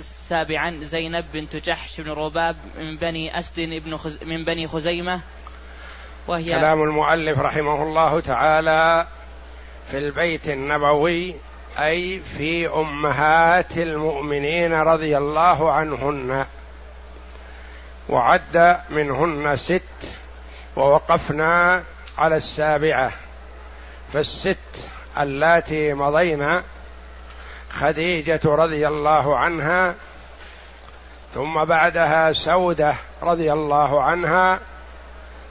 سابعا زينب بنت جحش بن رباب من بني أسد بن خز من بني خزيمة وهي كلام المؤلف رحمه الله تعالى في البيت النبوي أي في أمهات المؤمنين رضي الله عنهن. وعد منهن ست ووقفنا على السابعة. فالست اللاتي مضينا خديجة رضي الله عنها ثم بعدها سودة رضي الله عنها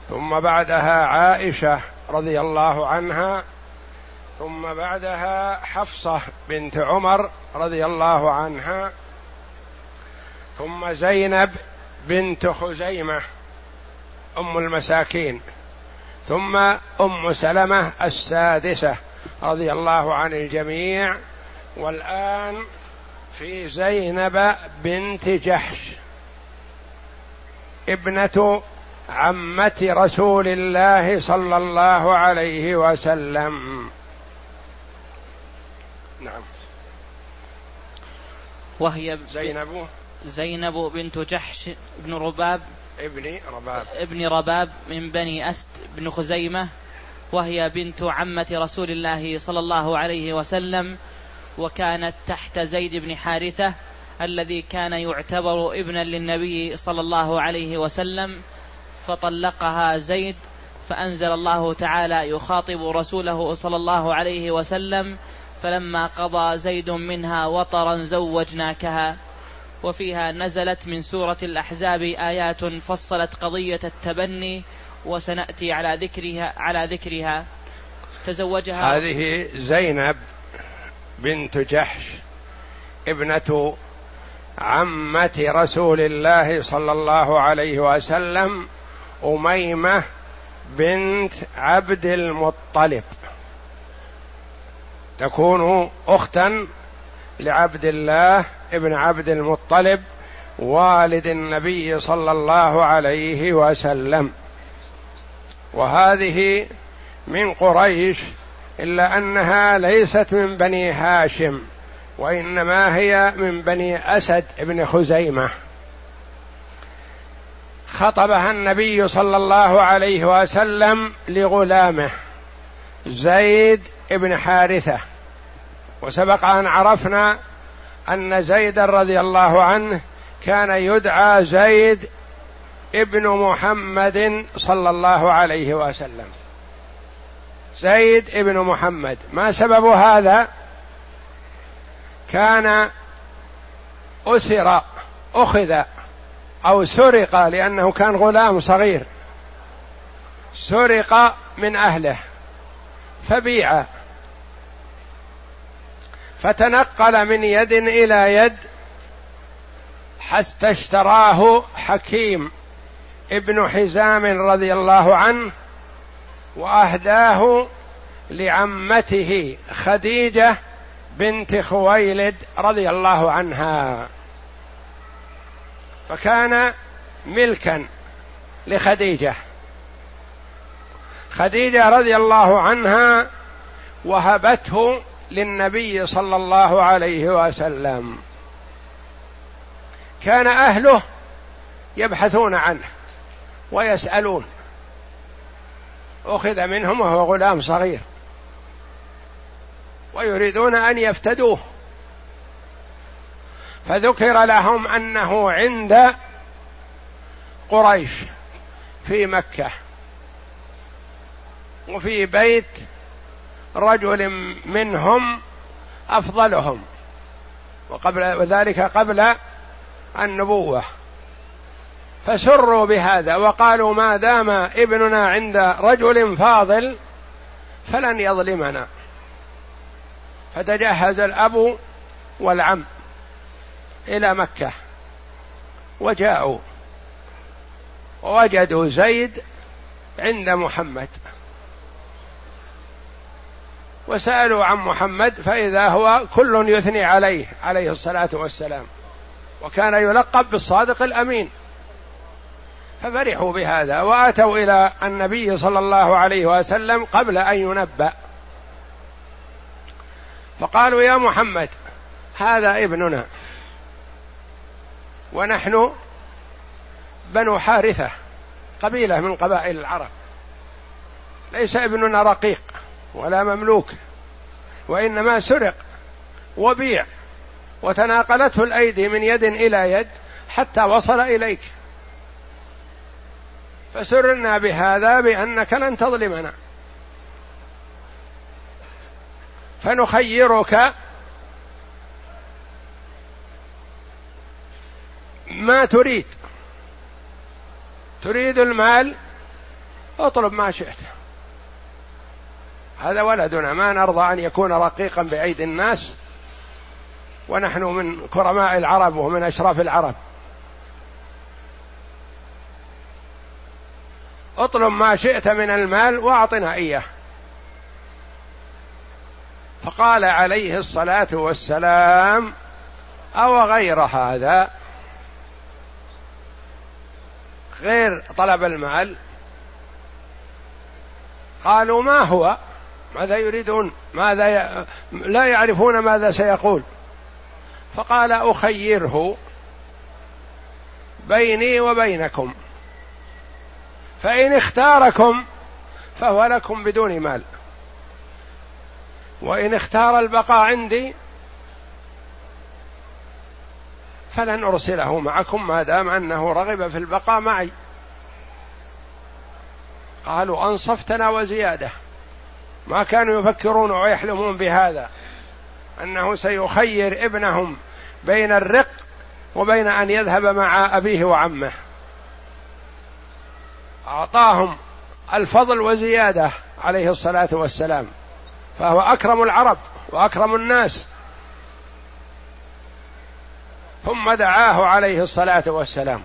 ثم بعدها عائشة رضي الله عنها ثم بعدها حفصة بنت عمر رضي الله عنها ثم زينب بنت خزيمة أم المساكين ثم أم سلمة السادسة رضي الله عن الجميع والآن في زينب بنت جحش ابنة عمة رسول الله صلى الله عليه وسلم. نعم. وهي زينب؟ زينب بنت جحش بن رباب. ابن رباب. ابن رباب من بني أسد بن خزيمة وهي بنت عمة رسول الله صلى الله عليه وسلم. وكانت تحت زيد بن حارثة الذي كان يعتبر ابنا للنبي صلى الله عليه وسلم فطلقها زيد فأنزل الله تعالى يخاطب رسوله صلى الله عليه وسلم فلما قضى زيد منها وطرا زوجناكها. وفيها نزلت من سورة الأحزاب آيات فصلت قضية التبني وسنأتي على ذكرها على ذكرها. تزوجها هذه زينب بنت جحش ابنة عمة رسول الله صلى الله عليه وسلم أميمة بنت عبد المطلب. تكون أختا لعبد الله ابن عبد المطلب والد النبي صلى الله عليه وسلم. وهذه من قريش إلا أنها ليست من بني هاشم وإنما هي من بني أسد بن خزيمة. خطبها النبي صلى الله عليه وسلم لغلامه زيد بن حارثة. وسبق أن عرفنا أن زيد رضي الله عنه كان يدعى زيد ابن محمد صلى الله عليه وسلم. زيد ابن محمد. ما سبب هذا؟ كان أسر أخذ أو سرق لأنه كان غلام صغير. سرق من أهله فبيع. فتنقل من يد إلى يد حتى اشتراه حكيم ابن حزام رضي الله عنه وأهداه لعمته خديجة بنت خويلد رضي الله عنها. فكان ملكا لخديجة. خديجة رضي الله عنها وهبته للنبي صلى الله عليه وسلم. كان أهله يبحثون عنه ويسألون. أخذ منهم وهو غلام صغير. ويريدون أن يفتدوه. فذكر لهم أنه عند قريش في مكة. وفي بيت رجل منهم أفضلهم. وقبل وذلك قبل النبوة. فسروا بهذا وقالوا ما دام ابننا عند رجل فاضل فلن يظلمنا. فتجهز الأب والعم إلى مكة. وجاءوا. ووجدوا زيد عند محمد. وسألوا عن محمد فإذا هو كل يثني عليه عليه الصلاة والسلام. وكان يلقب بالصادق الأمين. ففرحوا بهذا واتوا إلى النبي صلى الله عليه وسلم قبل أن ينبأ. فقالوا يا محمد هذا ابننا ونحن بنو حارثة قبيلة من قبائل العرب. ليس ابننا رقيق ولا مملوك وإنما سرق وبيع وتناقلته الأيدي من يد إلى يد حتى وصل إليك. فسرنا بهذا بأنك لن تظلمنا. فنخيرك ما تريد. تريد المال اطلب ما شئت. هذا ولدنا. ما نرضى أن يكون رقيقا بأيدي الناس ونحن من كرماء العرب ومن أشراف العرب. اطلب ما شئت من المال واعطنا اياه. فقال عليه الصلاة والسلام أو غير هذا؟ غير طلب المال؟ قالوا ما هو؟ ماذا يريدون؟ ماذا ي... لا يعرفون ماذا سيقول. فقال أخيره بيني وبينكم. فإن اختاركم فهو لكم بدون مال. وإن اختار البقاء عندي فلن أرسله معكم ما دام أنه رغب في البقاء معي. قالوا أنصفتنا وزيادة. ما كانوا يفكرون ويحلمون بهذا. أنه سيخير ابنهم بين الرق وبين أن يذهب مع أبيه وعمه. أعطاهم الفضل وزيادة عليه الصلاة والسلام. فهو أكرم العرب وأكرم الناس. ثم دعاه عليه الصلاة والسلام.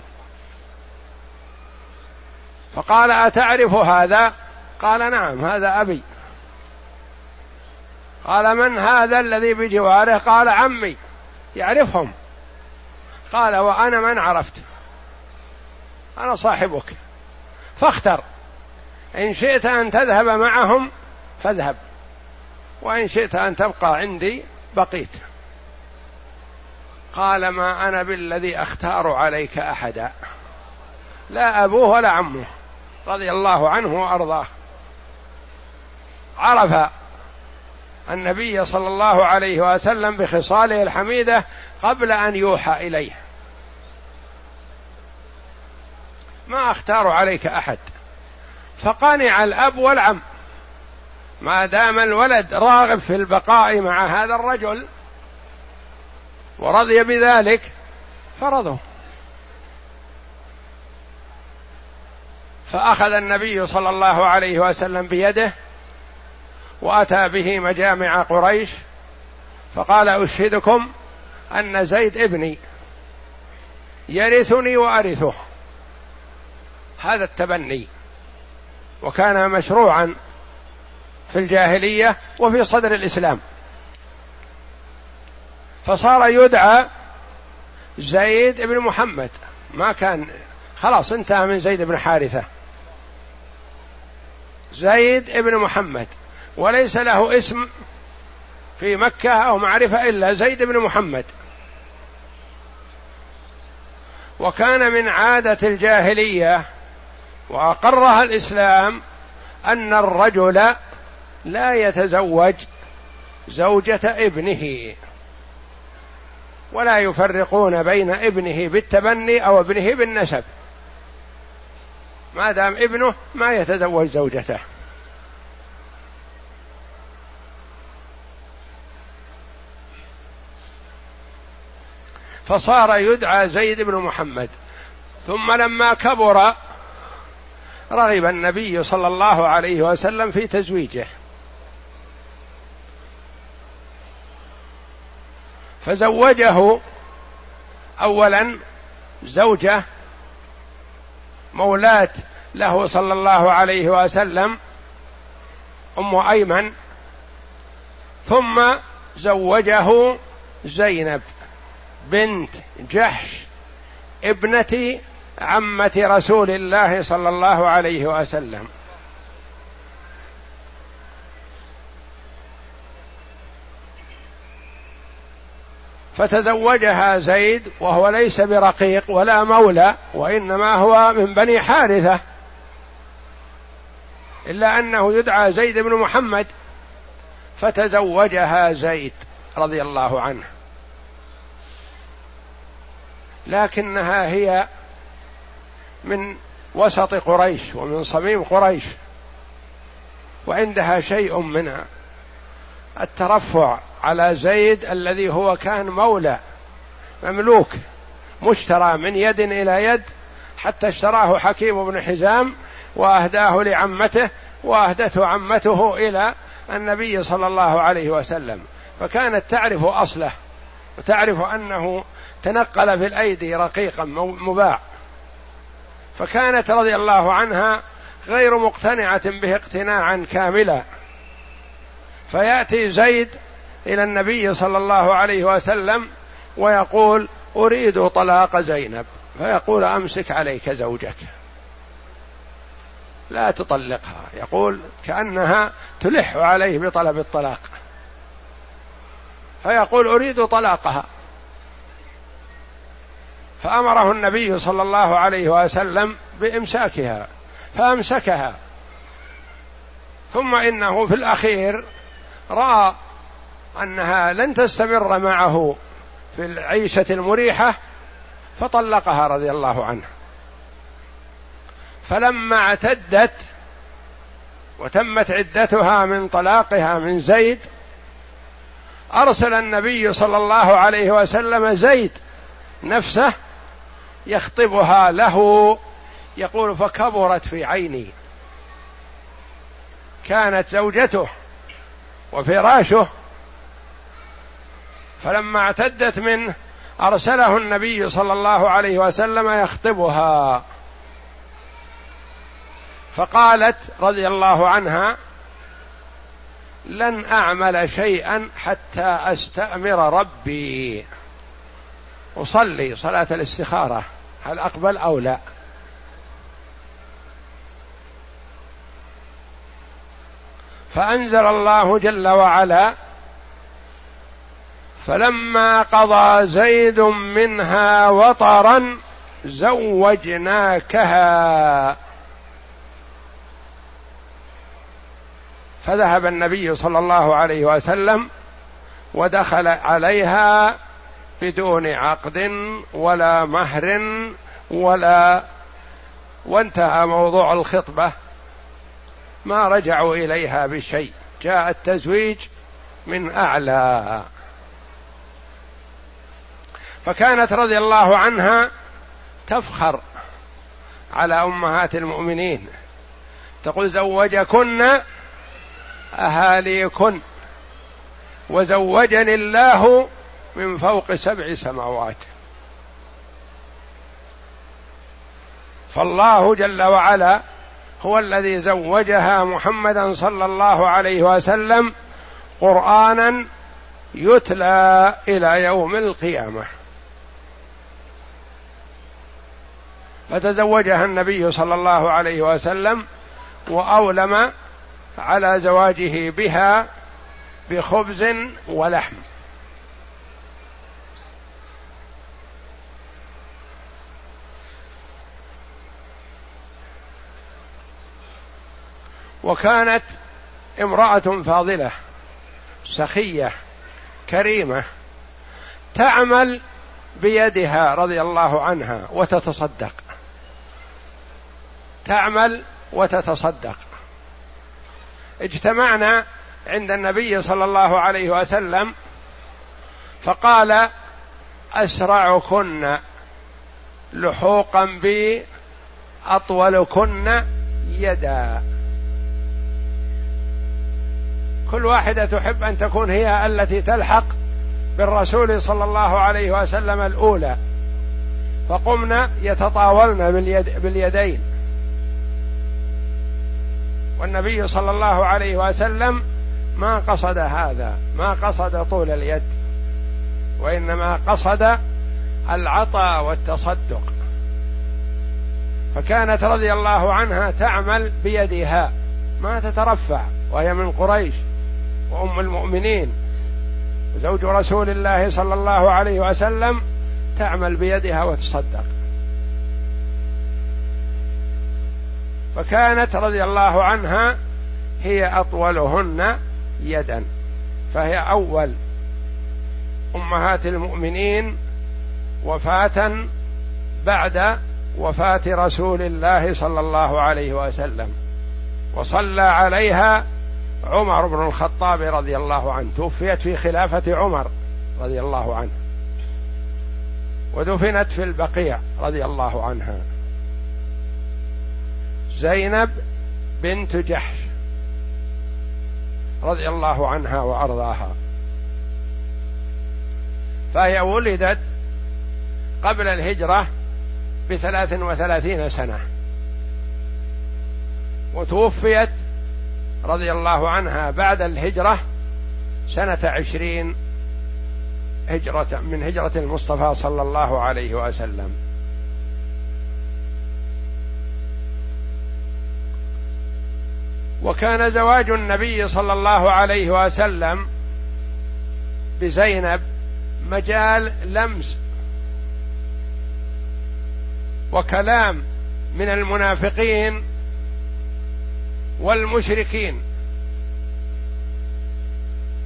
فقال أتعرف هذا؟ قال نعم هذا أبي. قال من هذا الذي بجواره؟ قال عمي يعرفهم. قال وأنا من عرفت. أنا صاحبك. فاختر. إن شئت أن تذهب معهم فاذهب. وإن شئت أن تبقى عندي بقيت. قال ما أنا بالذي أختار عليك أحدا. لا أبوه ولا عمه. رضي الله عنه وأرضاه. عرف النبي صلى الله عليه وسلم بخصاله الحميدة قبل أن يوحى إليه. ما أختار عليك أحد. فقنع الأب والعم. ما دام الولد راغب في البقاء مع هذا الرجل ورضي بذلك فرضوا فأخذ النبي صلى الله عليه وسلم بيده وأتى به مجامع قريش فقال أشهدكم أن زيد ابني. يرثني وأرثه. هذا التبني. وكان مشروعا في الجاهلية وفي صدر الإسلام. فصار يدعى زيد بن محمد. ما كان خلاص انتهى من زيد بن حارثة. زيد بن محمد. وليس له اسم في مكة أو معرفة إلا زيد بن محمد. وكان من عادة الجاهلية وأقرها الإسلام أن الرجل لا يتزوج زوجة ابنه ولا يفرقون بين ابنه بالتبني أو ابنه بالنسب. ما دام ابنه ما يتزوج زوجته. فصار يدعى زيد بن محمد ثم لما كبر رغب النبي صلى الله عليه وسلم في تزويجه. فزوجه اولا زوجة مولاة له صلى الله عليه وسلم أم أيمن ثم زوجه زينب بنت جحش ابنة عمة رسول الله صلى الله عليه وسلم. فتزوجها زيد وهو ليس برقيق ولا مولى وإنما هو من بني حارثة. إلا أنه يدعى زيد بن محمد فتزوجها زيد رضي الله عنه. لكنها هي من وسط قريش ومن صميم قريش. وعندها شيء من الترفع على زيد الذي هو كان مولى مملوك مشترى من يد إلى يد حتى اشتراه حكيم بن حزام وأهداه لعمته وأهدته عمته إلى النبي صلى الله عليه وسلم. فكانت تعرف أصله وتعرف أنه تنقل في الأيدي رقيقا مباع. فكانت رضي الله عنها غير مقتنعة به اقتناعا كاملا. فيأتي زيد إلى النبي صلى الله عليه وسلم ويقول أريد طلاق زينب. فيقول أمسك عليك زوجك. لا تطلقها. يقول كأنها تلح عليه بطلب الطلاق. فيقول أريد طلاقها. فأمره النبي صلى الله عليه وسلم بإمساكها فأمسكها. ثم إنه في الأخير رأى أنها لن تستمر معه في العيشة المريحة فطلقها رضي الله عنه. فلما اعتدت وتمت عدتها من طلاقها من زيد أرسل النبي صلى الله عليه وسلم زيد نفسه يخطبها له يقول فكبرت في عيني. كانت زوجته وفراشه. فلما اعتدت منه أرسله النبي صلى الله عليه وسلم يخطبها. فقالت رضي الله عنها لن أعمل شيئا حتى أستأمر ربي. أصلي صلاة الاستخارة. هل أقبل أو لا؟ فأنزل الله جل وعلا فلما قضى زيد منها وطرا زوجناكها. فذهب النبي صلى الله عليه وسلم ودخل عليها بدون عقد ولا مهر ولا وانتهى موضوع الخطبة. ما رجعوا إليها بشيء. جاء التزويج من أعلى. فكانت رضي الله عنها تفخر على أمهات المؤمنين. تقول زوجكن أهاليكن وزوجني الله من فوق سبع سماوات. فالله جل وعلا هو الذي زوجها محمدا صلى الله عليه وسلم قرآنا يتلى إلى يوم القيامة. فتزوجها النبي صلى الله عليه وسلم وأولم على زواجه بها بخبز ولحم. وكانت امرأة فاضلة سخية كريمة تعمل بيدها رضي الله عنها وتتصدق. تعمل وتتصدق. اجتمعنا عند النبي صلى الله عليه وسلم فقال أسرعكن لحوقا بي أطولكن يدا. كل واحدة تحب أن تكون هي التي تلحق بالرسول صلى الله عليه وسلم الأولى. فقمنا يتطاولن باليد باليدين. والنبي صلى الله عليه وسلم ما قصد هذا ما قصد طول اليد وإنما قصد العطاء والتصدق. فكانت رضي الله عنها تعمل بيدها ما تترفع وهي من قريش. وأم المؤمنين. زوج رسول الله صلى الله عليه وسلم تعمل بيدها وتصدق. فكانت رضي الله عنها هي أطولهن يدا. فهي أول أمهات المؤمنين وفاة بعد وفاة رسول الله صلى الله عليه وسلم. وصلى عليها عمر بن الخطاب رضي الله عنه توفيت في خلافة عمر رضي الله عنه ودفنت في البقيع رضي الله عنها. زينب بنت جحش رضي الله عنها وأرضاها. فهي ولدت قبل الهجرة بثلاث وثلاثين سنة وتوفيت رضي الله عنها بعد الهجرة سنة عشرين هجرة من هجرة المصطفى صلى الله عليه وسلم. وكان زواج النبي صلى الله عليه وسلم بزينب مجال لمس وكلام من المنافقين والمشركين.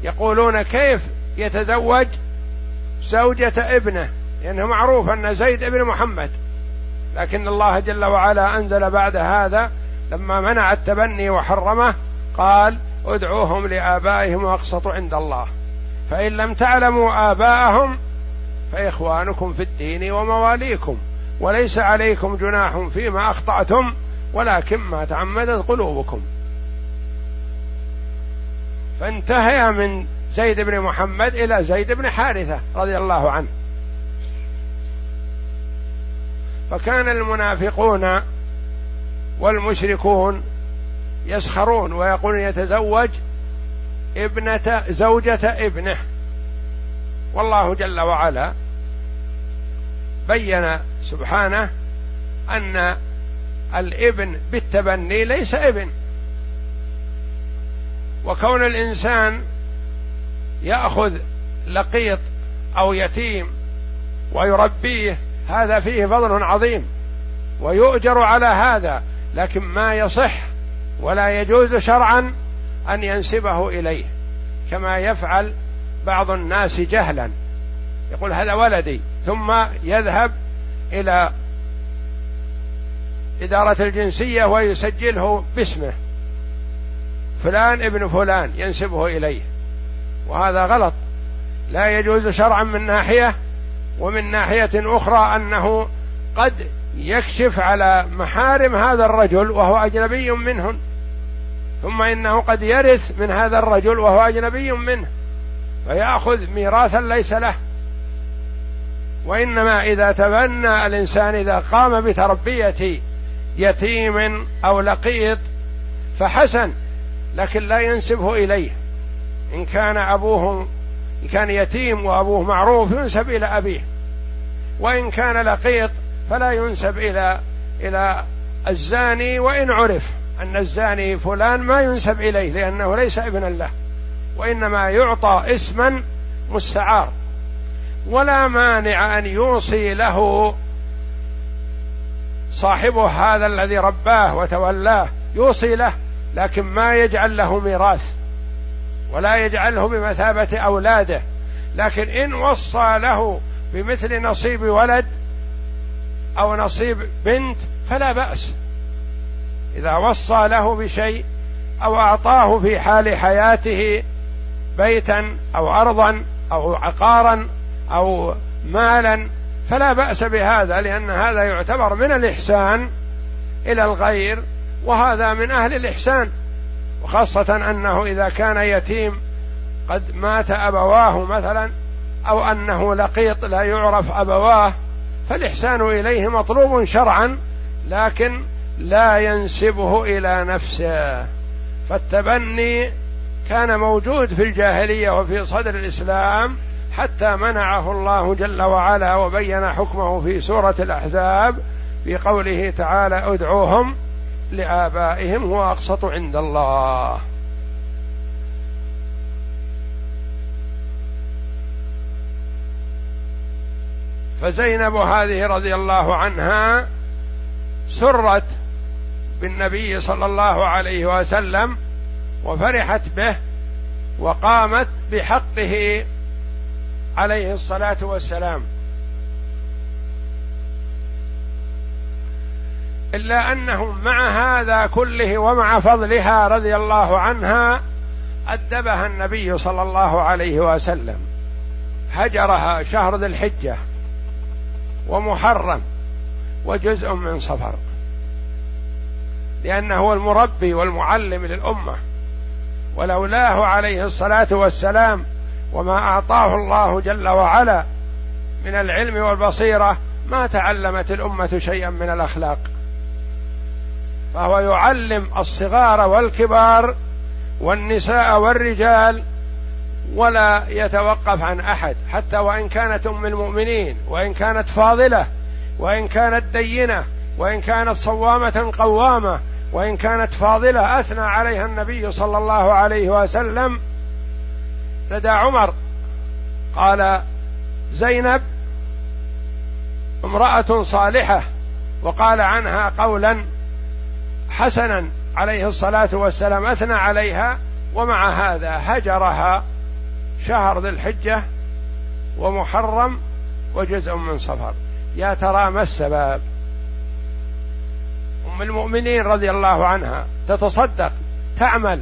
يقولون كيف يتزوج زوجة ابنه؟ لأنه معروف أن زيد ابن محمد. لكن الله جل وعلا أنزل بعد هذا لما منع التبني وحرمه قال ادعوهم لآبائهم وأقسطوا عند الله. فإن لم تعلموا آباءهم فإخوانكم في الدين ومواليكم. وليس عليكم جناح فيما أخطأتم ولكن ما تعمدت قلوبكم. فانتهي من زيد بن محمد إلى زيد بن حارثة رضي الله عنه. فكان المنافقون والمشركون يسخرون ويقولون يتزوج ابنة زوجة ابنه. والله جل وعلا بين سبحانه أن الابن بالتبني ليس ابن. وكون الإنسان يأخذ لقيط أو يتيم ويربيه هذا فيه فضل عظيم ويؤجر على هذا لكن ما يصح ولا يجوز شرعا أن ينسبه إليه كما يفعل بعض الناس جهلا. يقول هذا ولدي ثم يذهب إلى إدارة الجنسية ويسجله باسمه. فلان ابن فلان ينسبه إليه. وهذا غلط. لا يجوز شرعا من ناحية ومن ناحية أخرى أنه قد يكشف على محارم هذا الرجل وهو أجنبي منهن. ثم إنه قد يرث من هذا الرجل وهو أجنبي منه. فيأخذ ميراثا ليس له. وإنما إذا تبنى الإنسان إذا قام بتربية يتيم أو لقيط فحسن لكن لا ينسبه إليه. إن كان أبوه إن كان يتيم وأبوه معروف ينسب إلى أبيه. وإن كان لقيط فلا ينسب إلى إلى الزاني وإن عرف أن الزاني فلان ما ينسب إليه لأنه ليس ابنا له وإنما يعطى اسما مستعار. ولا مانع أن يوصي له صاحبه هذا الذي رباه وتولاه يوصي له لكن ما يجعل له ميراث ولا يجعله بمثابة أولاده. لكن إن وصى له بمثل نصيب ولد أو نصيب بنت فلا بأس. إذا وصى له بشيء أو أعطاه في حال حياته بيتا أو أرضا أو عقارا أو مالا فلا بأس بهذا لأن هذا يعتبر من الإحسان إلى الغير وهذا من أهل الإحسان وخاصة أنه إذا كان يتيم قد مات أبواه مثلا أو أنه لقيط لا يعرف أبواه فالإحسان إليه مطلوب شرعا لكن لا ينسبه إلى نفسه. فالتبني كان موجود في الجاهلية وفي صدر الإسلام حتى منعه الله جل وعلا وبين حكمه في سورة الأحزاب في قوله تعالى ادعوهم لآبائهم هو أقسط عند الله. فزينب هذه رضي الله عنها سرت بالنبي صلى الله عليه وسلم وفرحت به وقامت بحقه عليه الصلاة والسلام. إلا أنه مع هذا كله ومع فضلها رضي الله عنها أدبها النبي صلى الله عليه وسلم. هجرها شهر ذي الحجة ومحرم وجزء من صفر. لأنه هو المربي والمعلم للأمة. ولولاه عليه الصلاة والسلام وما أعطاه الله جل وعلا من العلم والبصيرة ما تعلمت الأمة شيئا من الأخلاق. فهو يعلم الصغار والكبار والنساء والرجال ولا يتوقف عن أحد حتى وإن كانت أم المؤمنين وإن كانت فاضلة وإن كانت دينة وإن كانت صوامة قوامة وإن كانت فاضلة أثنى عليها النبي صلى الله عليه وسلم لدى عمر. قال زينب امرأة صالحة وقال عنها قولا حسنا عليه الصلاة والسلام أثنى عليها ومع هذا هجرها شهر ذي الحجة ومحرم وجزء من صفر. يا ترى ما السبب؟ أم المؤمنين رضي الله عنها تتصدق تعمل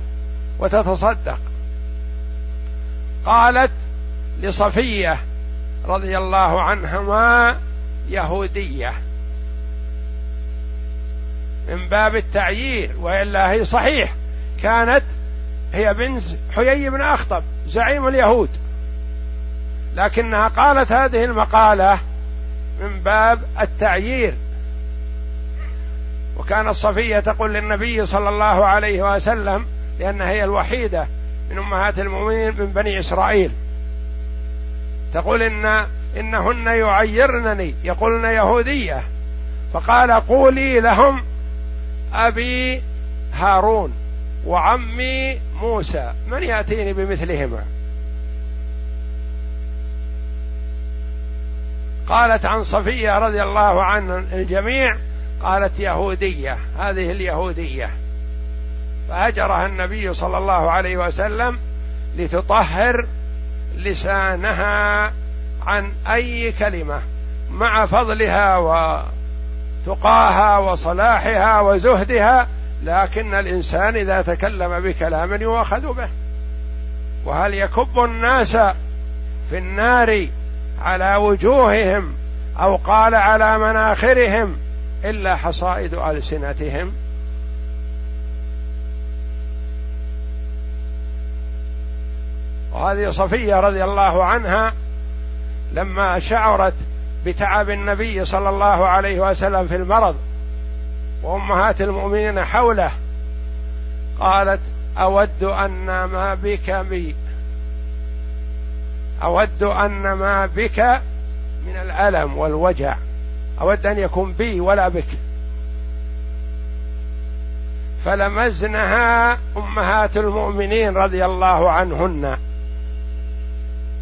وتتصدق. قالت لصفية رضي الله عنهما يهودية. من باب التعيير وإلا هي صحيح كانت هي بنت حيي بن أخطب زعيم اليهود. لكنها قالت هذه المقالة من باب التعيير. وكانت صفية تقول للنبي صلى الله عليه وسلم لانها هي الوحيدة من أمهات المؤمنين من بني إسرائيل. تقول ان إنهن يعيرنني يقولن يهودية. فقال قولي لهم أبي هارون وعمي موسى من يأتيني بمثلهما؟ قالت عن صفية رضي الله عن الجميع قالت يهودية هذه اليهودية. فهجرها النبي صلى الله عليه وسلم لتطهر لسانها عن أي كلمة مع فضلها وتقاها وصلاحها وزهدها لكن الإنسان إذا تكلم بكلام يؤاخذ به. وهل يكب الناس في النار على وجوههم أو قال على مناخرهم إلا حصائد ألسنتهم؟ وهذه صفية رضي الله عنها لما شعرت بتعب النبي صلى الله عليه وسلم في المرض وأمهات المؤمنين حوله قالت أود أن ما بك بي أود أن ما بك من الألم والوجع أود أن يكون بي ولا بك. فلمزنها أمهات المؤمنين رضي الله عنهن.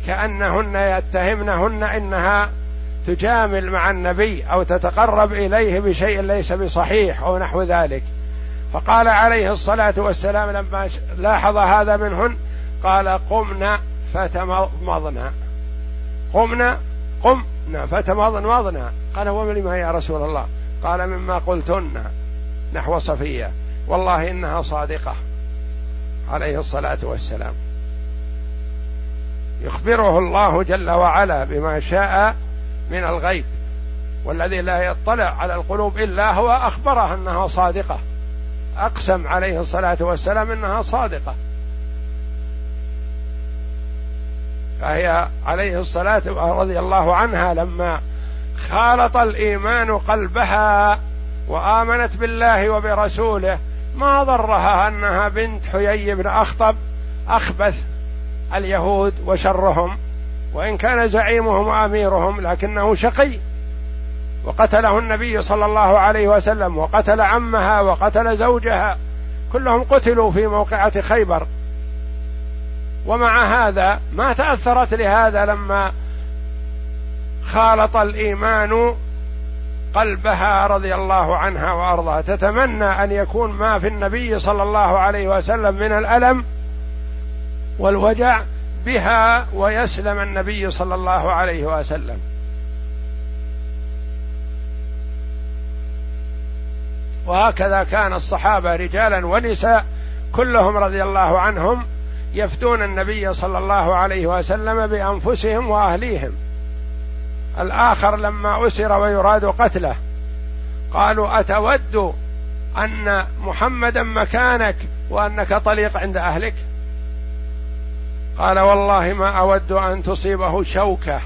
كأنهن يتهمنهن إنها تجامل مع النبي أو تتقرب إليه بشيء ليس بصحيح أو نحو ذلك. فقال عليه الصلاة والسلام لما لاحظ هذا منهن قال قمنا فتمضمضنا. قمنا قمنا فتمضمضنا. قال ومن يا رسول الله؟ قال مما قلتن نحو صفية. والله إنها صادقة. عليه الصلاة والسلام. يخبره الله جل وعلا بما شاء من الغيب والذي لا يطلع على القلوب إلا هو اخبره أنها صادقة. أقسم عليه الصلاة والسلام أنها صادقة. فهي عليه الصلاة رضي الله عنها لما خالط الإيمان قلبها وآمنت بالله وبرسوله ما ضرها أنها بنت حيي بن أخطب أخبث اليهود وشرهم وإن كان زعيمهم وأميرهم لكنه شقي. وقتله النبي صلى الله عليه وسلم وقتل عمها وقتل زوجها كلهم قتلوا في موقعة خيبر. ومع هذا ما تأثرت لهذا لما خالط الإيمان قلبها رضي الله عنها وأرضاها. تتمنى أن يكون ما في النبي صلى الله عليه وسلم من الألم والوجع بها ويسلم النبي صلى الله عليه وسلم. وهكذا كان الصحابة رجالا ونساء كلهم رضي الله عنهم يفدون النبي صلى الله عليه وسلم بأنفسهم وأهليهم. الآخر لما أسر ويراد قتله قالوا أتود أن محمدا مكانك وأنك طليق عند أهلك؟ قال والله ما أود أن تصيبه شوكة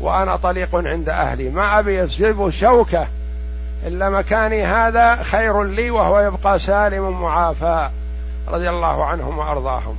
وأنا طليق عند أهلي. ما أبي يصيبه شوكة إلا مكاني هذا خير لي وهو يبقى سالم معافى رضي الله عنهم وأرضاهم.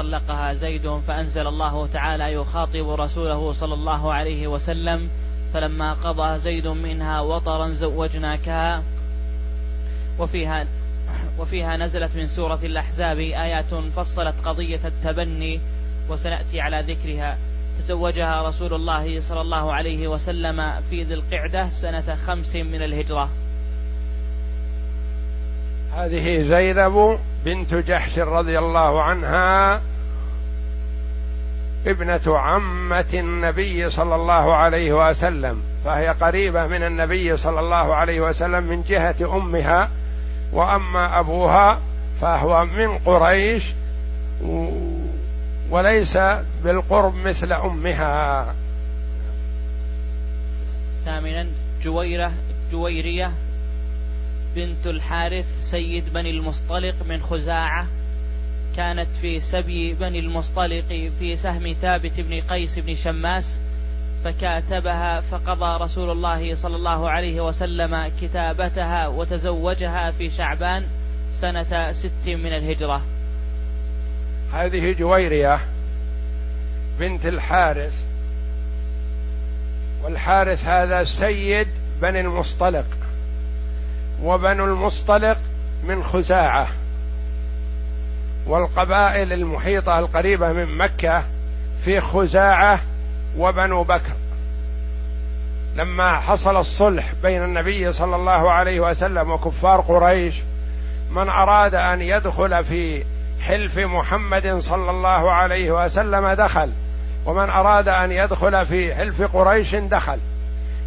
فطلقها زيد فأنزل الله تعالى يخاطب رسوله صلى الله عليه وسلم فلما قضى زيد منها وطرا زوجناكها. وفيها وفيها نزلت من سورة الأحزاب آيات فصلت قضية التبني وسنأتي على ذكرها. تزوجها رسول الله صلى الله عليه وسلم في ذي القعدة سنة خمس من الهجرة. هذه زينب بنت جحش رضي الله عنها ابنة عمة النبي صلى الله عليه وسلم فهي قريبة من النبي صلى الله عليه وسلم من جهة أمها وأما أبوها فهو من قريش وليس بالقرب مثل أمها. ثامنا جويرة جويرية بنت الحارث سيد بني المصطلق من خزاعة كانت في سبي بني المصطلق في سهم ثابت بن قيس بن شماس فكاتبها فقضى رسول الله صلى الله عليه وسلم كتابتها وتزوجها في شعبان سنة ست من الهجرة. هذه جويرية بنت الحارث والحارث هذا سيد بني المصطلق وبنو المصطلق من خزاعة. والقبائل المحيطة القريبة من مكة في خزاعة وبنو بكر. لما حصل الصلح بين النبي صلى الله عليه وسلم وكفار قريش من أراد أن يدخل في حلف محمد صلى الله عليه وسلم دخل ومن أراد أن يدخل في حلف قريش دخل.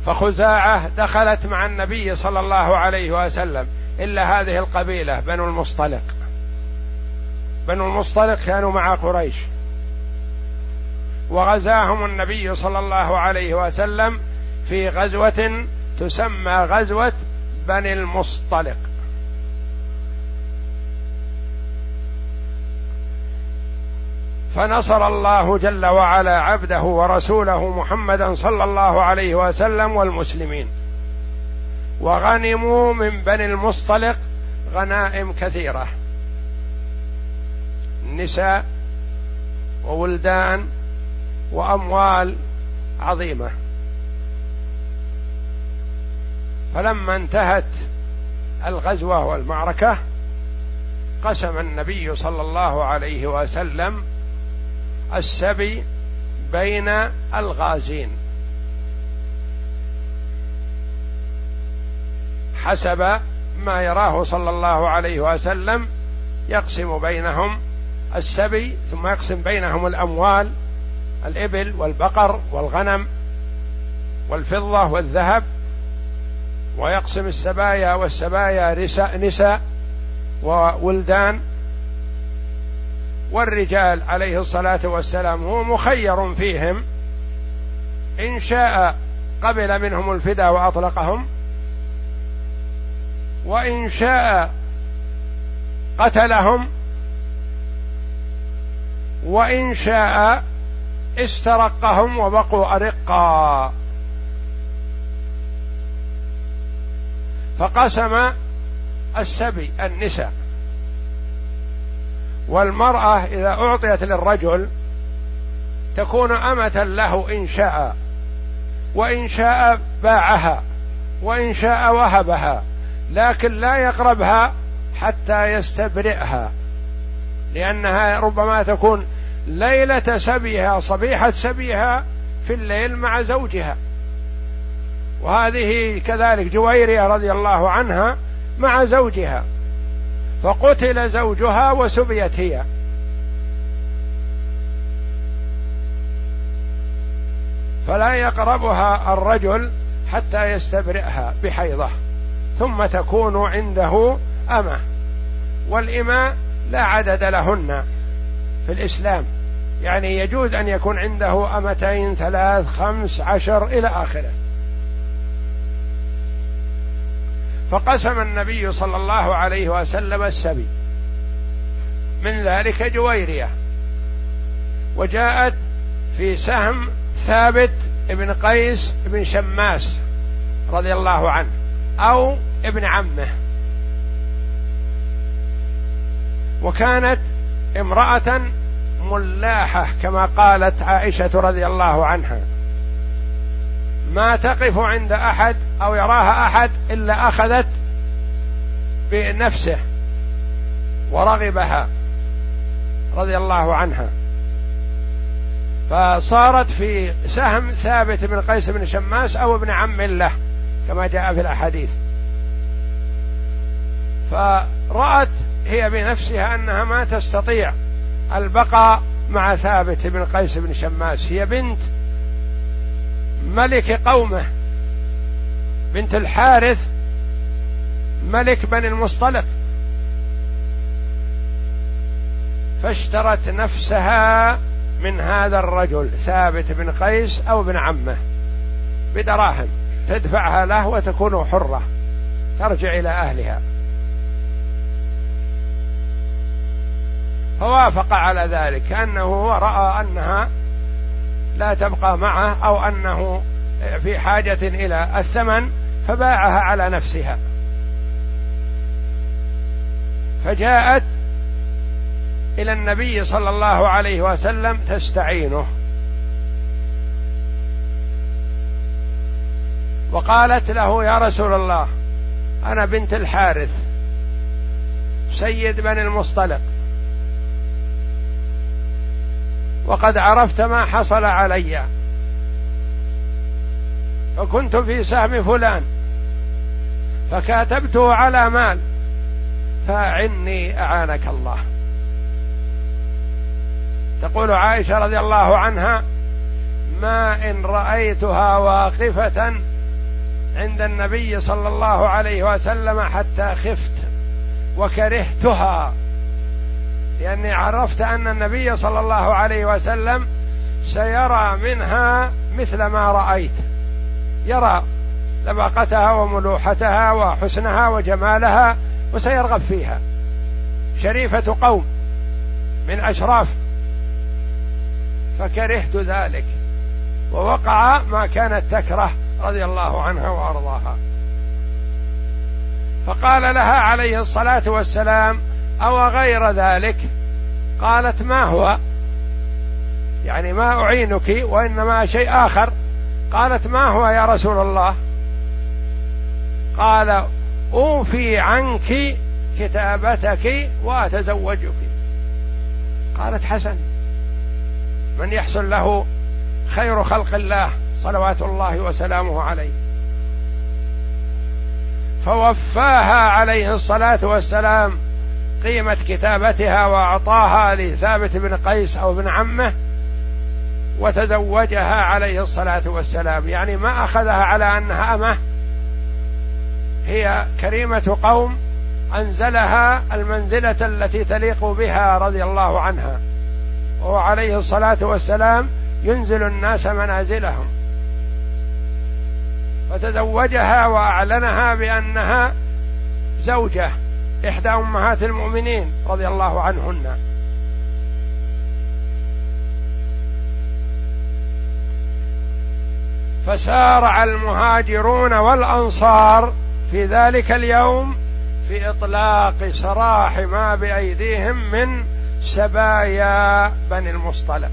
فخزاعة دخلت مع النبي صلى الله عليه وسلم إلا هذه القبيلة بنو المصطلق. بنو المصطلق كانوا مع قريش. وغزاهم النبي صلى الله عليه وسلم في غزوة تسمى غزوة بني المصطلق. فنصر الله جل وعلا عبده ورسوله محمدا صلى الله عليه وسلم والمسلمين. وغنموا من بني المصطلق غنائم كثيرة. نساء وولدان وأموال عظيمة. فلما انتهت الغزوة والمعركة قسم النبي صلى الله عليه وسلم السبي بين الغازين. حسب ما يراه صلى الله عليه وسلم يقسم بينهم السبي ثم يقسم بينهم الأموال الإبل والبقر والغنم والفضة والذهب ويقسم السبايا والسبايا نساء وولدان. والرجال عليه الصلاة والسلام هو مخير فيهم. إن شاء قبل منهم الفداء وأطلقهم. وإن شاء قتلهم. وإن شاء استرقهم وبقوا أرقا. فقسم السبي النساء. والمرأة إذا أعطيت للرجل تكون أمة له إن شاء. وإن شاء باعها وإن شاء وهبها لكن لا يقربها حتى يستبرئها. لأنها ربما تكون ليلة سبيها صبيحة سبيها في الليل مع زوجها. وهذه كذلك جويرية رضي الله عنها مع زوجها. فقتل زوجها وسبيت هي. فلا يقربها الرجل حتى يستبرئها بحيضة ثم تكون عنده أمة. والإماء لا عدد لهن في الإسلام. يعني يجوز أن يكون عنده أمتين ثلاث خمس عشر إلى آخره. فقسم النبي صلى الله عليه وسلم السبي. من ذلك جويرية. وجاءت في سهم ثابت بن قيس بن شماس رضي الله عنه أو ابن عمه. وكانت امرأة ملاحة كما قالت عائشة رضي الله عنها. ما تقف عند أحد أو يراها أحد إلا أخذت بنفسه ورغبها رضي الله عنها. فصارت في سهم ثابت بن قيس بن شماس أو ابن عم له كما جاء في الأحاديث. فرأت هي بنفسها أنها ما تستطيع البقاء مع ثابت بن قيس بن شماس. هي بنت ملك قومه بنت الحارث ملك بني المصطلق. فاشترت نفسها من هذا الرجل ثابت بن قيس أو ابن عمه بدراهم. تدفعها له وتكون حرة ترجع إلى أهلها. فوافق على ذلك كأنه رأى أنها لا تبقى معه أو أنه في حاجة إلى الثمن فباعها على نفسها. فجاءت إلى النبي صلى الله عليه وسلم تستعينه. وقالت له يا رسول الله أنا بنت الحارث سيد بني المصطلق وقد عرفت ما حصل علي. فكنت في سهم فلان فكاتبته على مال فأعني أعانك الله. تقول عائشة رضي الله عنها ما إن رأيتها واقفة عند النبي صلى الله عليه وسلم حتى خفت وكرهتها. لأني عرفت أن النبي صلى الله عليه وسلم سيرى منها مثل ما رأيت. يرى لباقتها وملوحتها وحسنها وجمالها وسيرغب فيها. شريفة قوم من أشراف. فكرهت ذلك. ووقع ما كانت تكره رضي الله عنها وأرضاها. فقال لها عليه الصلاة والسلام أو غير ذلك؟ قالت ما هو؟ يعني ما أعينك وإنما شيء آخر. قالت ما هو يا رسول الله؟ قال أوفي عنك كتابتك وأتزوجك. قالت حسن من يحصل له خير خلق الله صلوات الله وسلامه عليه. فوفاها عليه الصلاة والسلام. قيمة كتابتها وأعطاها لثابت بن قيس أو ابن عمه وتزوجها عليه الصلاة والسلام. يعني ما أخذها على أنها أمة. هي كريمة قوم أنزلها المنزلة التي تليق بها رضي الله عنها. وهو عليه الصلاة والسلام ينزل الناس منازلهم. فتزوجها وأعلنها بأنها زوجة. إحدى أمهات المؤمنين رضي الله عنهن. فسارع المهاجرون والأنصار في ذلك اليوم في إطلاق سراح ما بأيديهم من سبايا بني المصطلق.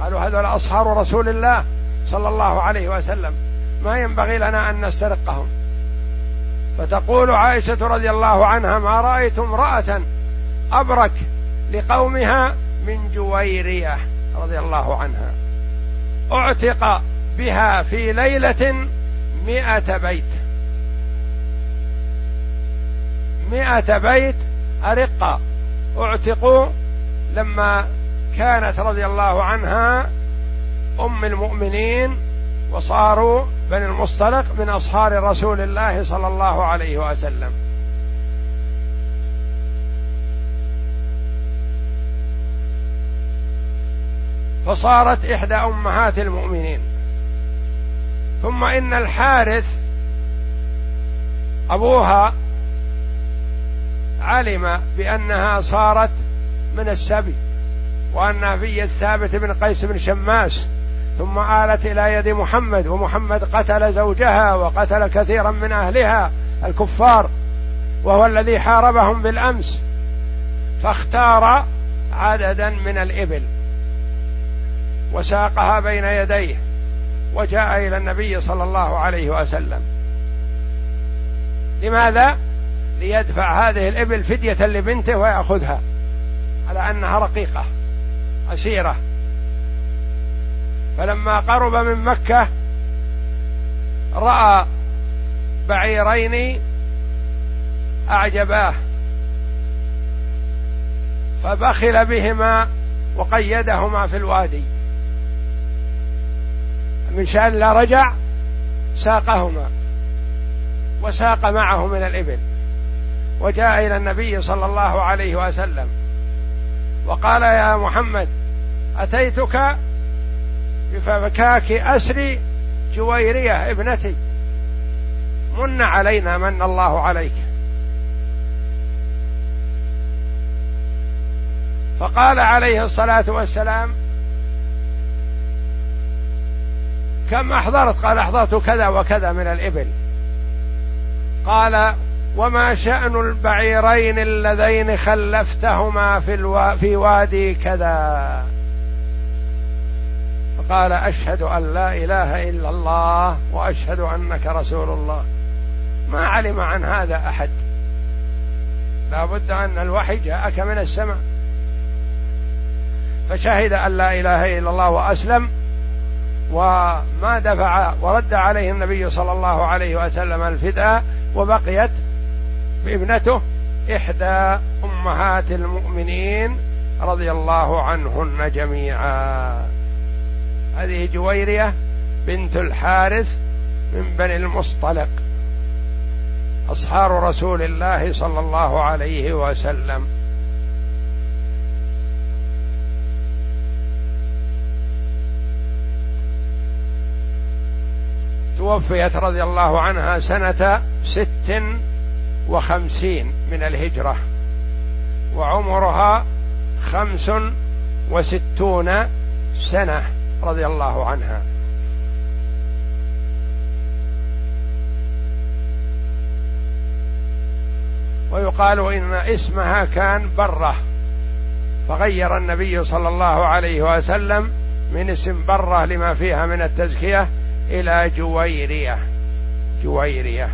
قالوا هذول أصهار رسول الله صلى الله عليه وسلم. ما ينبغي لنا أن نسترقهم. فتقول عائشة رضي الله عنها ما رأيت امرأة أبرك لقومها من جويرية رضي الله عنها. أعتق بها في ليلة مائه بيت. مائة بيت أرقة. اعتقوا لما كانت رضي الله عنها أم المؤمنين وصاروا بني المصطلق من أصهار رسول الله صلى الله عليه وسلم. فصارت إحدى أمهات المؤمنين. ثم إن الحارث أبوها علم بأنها صارت من السبي وأنها في يد ثابت بن قيس بن شماس ثم آلت إلى يد محمد ومحمد قتل زوجها وقتل كثيرا من أهلها الكفار وهو الذي حاربهم بالأمس فاختار عددا من الإبل وساقها بين يديه وجاء إلى النبي صلى الله عليه وسلم لماذا؟ ليدفع هذه الإبل فدية لبنته ويأخذها على أنها رقيقة أسيرة فلما قرب من مكة رأى بعيرين أعجباه فبخل بهما وقيدهما في الوادي. من شأن لا رجع ساقهما وساق معه من الإبل وجاء إلى النبي صلى الله عليه وسلم وقال يا محمد أتيتك بفكاك اسر جويرية ابنتي. من علينا من الله عليك. فقال عليه الصلاة والسلام كم أحضرت؟ قال أحضرت كذا وكذا من الإبل. قال وما شأن البعيرين اللذين خلفتهما في, الوا في وادي كذا؟ فقال أشهد أن لا إله إلا الله وأشهد أنك رسول الله. ما علم عن هذا أحد. لا بد أن الوحي جاءك من السماء. فشهد أن لا إله إلا الله وأسلم وما دفع ورد عليه النبي صلى الله عليه وسلم الفداء وبقيت ابنته إحدى أمهات المؤمنين رضي الله عنهن جميعا. هذه جويرية بنت الحارث من بني المصطلق أصحار رسول الله صلى الله عليه وسلم. توفيت رضي الله عنها سنة ست وخمسين من الهجرة وعمرها خمس وستون سنة. رضي الله عنها. ويقال إن اسمها كان برة فغير النبي صلى الله عليه وسلم من اسم برة لما فيها من التزكية إلى جويرية جويرية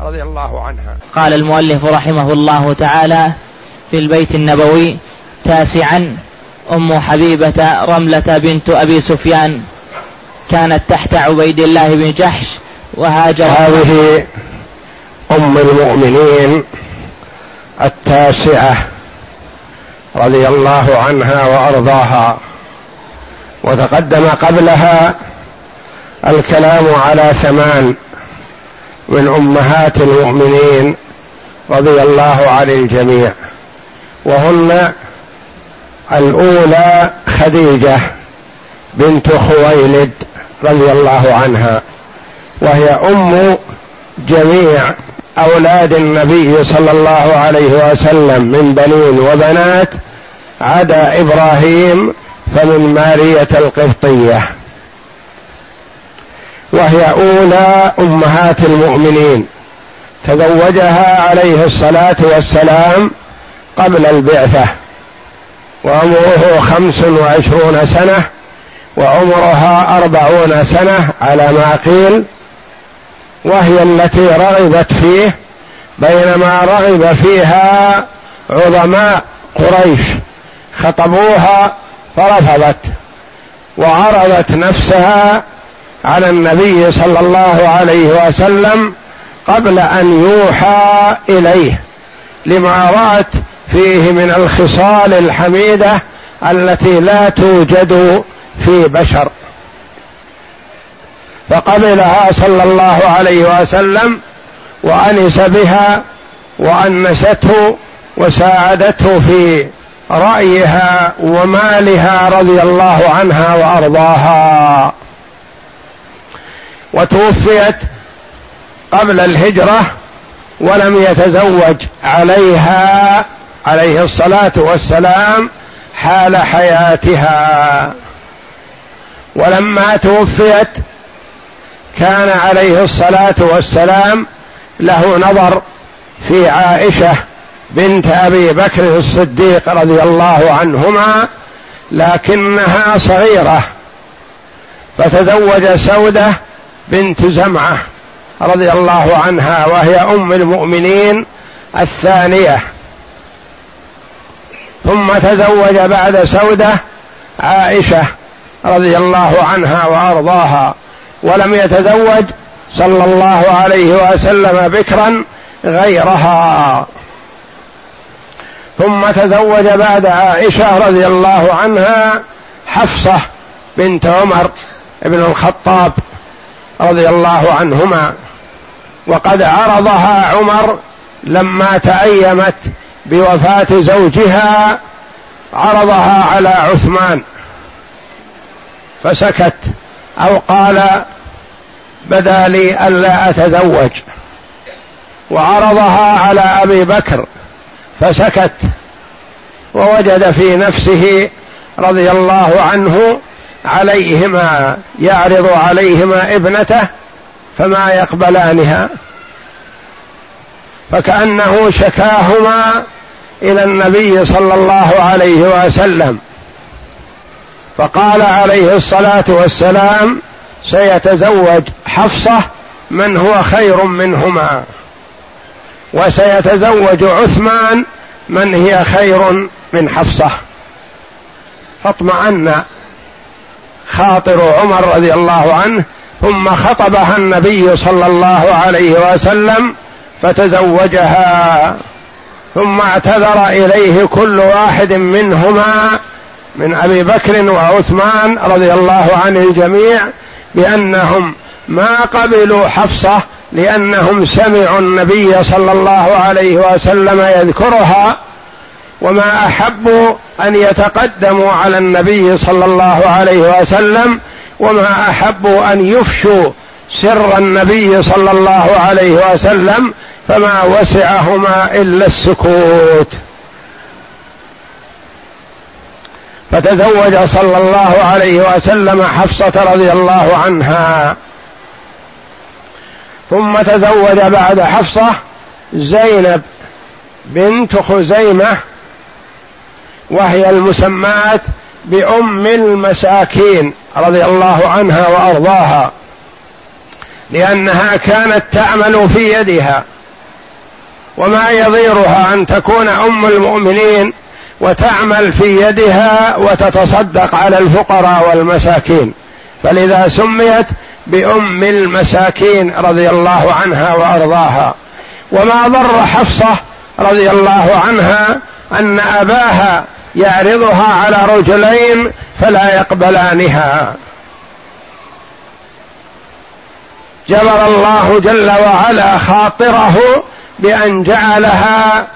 رضي الله عنها. قال المؤلف رحمه الله تعالى في البيت النبوي تاسعا أم حبيبة رملة بنت أبي سفيان كانت تحت عبيد الله بن جحش وهاجر هذه أم المؤمنين التاسعة رضي الله عنها وأرضاها وتقدم قبلها الكلام على ثمان من أمهات المؤمنين رضي الله عن الجميع وهن الأولى خديجة بنت خويلد رضي الله عنها وهي أم جميع أولاد النبي صلى الله عليه وسلم من بنين وبنات عدا إبراهيم فمن مارية القبطية. وهي أولى أمهات المؤمنين. تزوجها عليه الصلاة والسلام قبل البعثة. وعمره خمس وعشرون سنة وعمرها أربعون سنة على ما قيل وهي التي رغبت فيه بينما رغب فيها عظماء قريش. خطبوها فرفضت وعرضت نفسها على النبي صلى الله عليه وسلم قبل أن يوحى إليه. لما رأت فيه من الخصال الحميدة التي لا توجد في بشر. فقبلها صلى الله عليه وسلم وأنس بها وأنسته وساعدته في رأيها ومالها رضي الله عنها وأرضاها. وتوفيت قبل الهجرة ولم يتزوج عليها عليه الصلاة والسلام حال حياتها. ولما توفيت كان عليه الصلاة والسلام له نظر في عائشة بنت أبي بكر الصديق رضي الله عنهما لكنها صغيرة فتزوج سودة بنت زمعة رضي الله عنها وهي أم المؤمنين الثانية. ثم تزوج بعد سودة عائشة رضي الله عنها وأرضاها ولم يتزوج صلى الله عليه وسلم بكرا غيرها. ثم تزوج بعد عائشة رضي الله عنها حفصة بنت عمر بن الخطاب رضي الله عنهما وقد عرضها عمر لما تأيمت بوفاة زوجها عرضها على عثمان. فسكت أو قال بدا لي ألا أتزوج. وعرضها على أبي بكر. فسكت. ووجد في نفسه رضي الله عنه عليهما يعرض عليهما ابنته فما يقبلانها. فكأنه شكاهما إلى النبي صلى الله عليه وسلم. فقال عليه الصلاة والسلام سيتزوج حفصة من هو خير منهما وسيتزوج عثمان من هي خير من حفصة. فاطمأن خاطر عمر رضي الله عنه ثم خطبها النبي صلى الله عليه وسلم فتزوجها. ثم اعتذر إليه كل واحد منهما من أبي بكر وعثمان رضي الله عن الجميع بأنهم ما قبلوا حفصة لأنهم سمعوا النبي صلى الله عليه وسلم يذكرها وما احبوا أن يتقدموا على النبي صلى الله عليه وسلم وما احبوا أن يفشوا سر النبي صلى الله عليه وسلم فما وسعهما إلا السكوت. فتزوج صلى الله عليه وسلم حفصة رضي الله عنها. ثم تزوج بعد حفصة زينب بنت خزيمة وهي المسماة بأم المساكين رضي الله عنها وأرضاها لأنها كانت تعمل في يدها. وما يضيرها أن تكون أم المؤمنين وتعمل في يدها وتتصدق على الفقراء والمساكين. فلذا سميت بأم المساكين رضي الله عنها وأرضاها. وما ضر حفصة رضي الله عنها أن أباها يعرضها على رجلين فلا يقبلانها. جبر الله جل وعلا خاطره بأن جعلها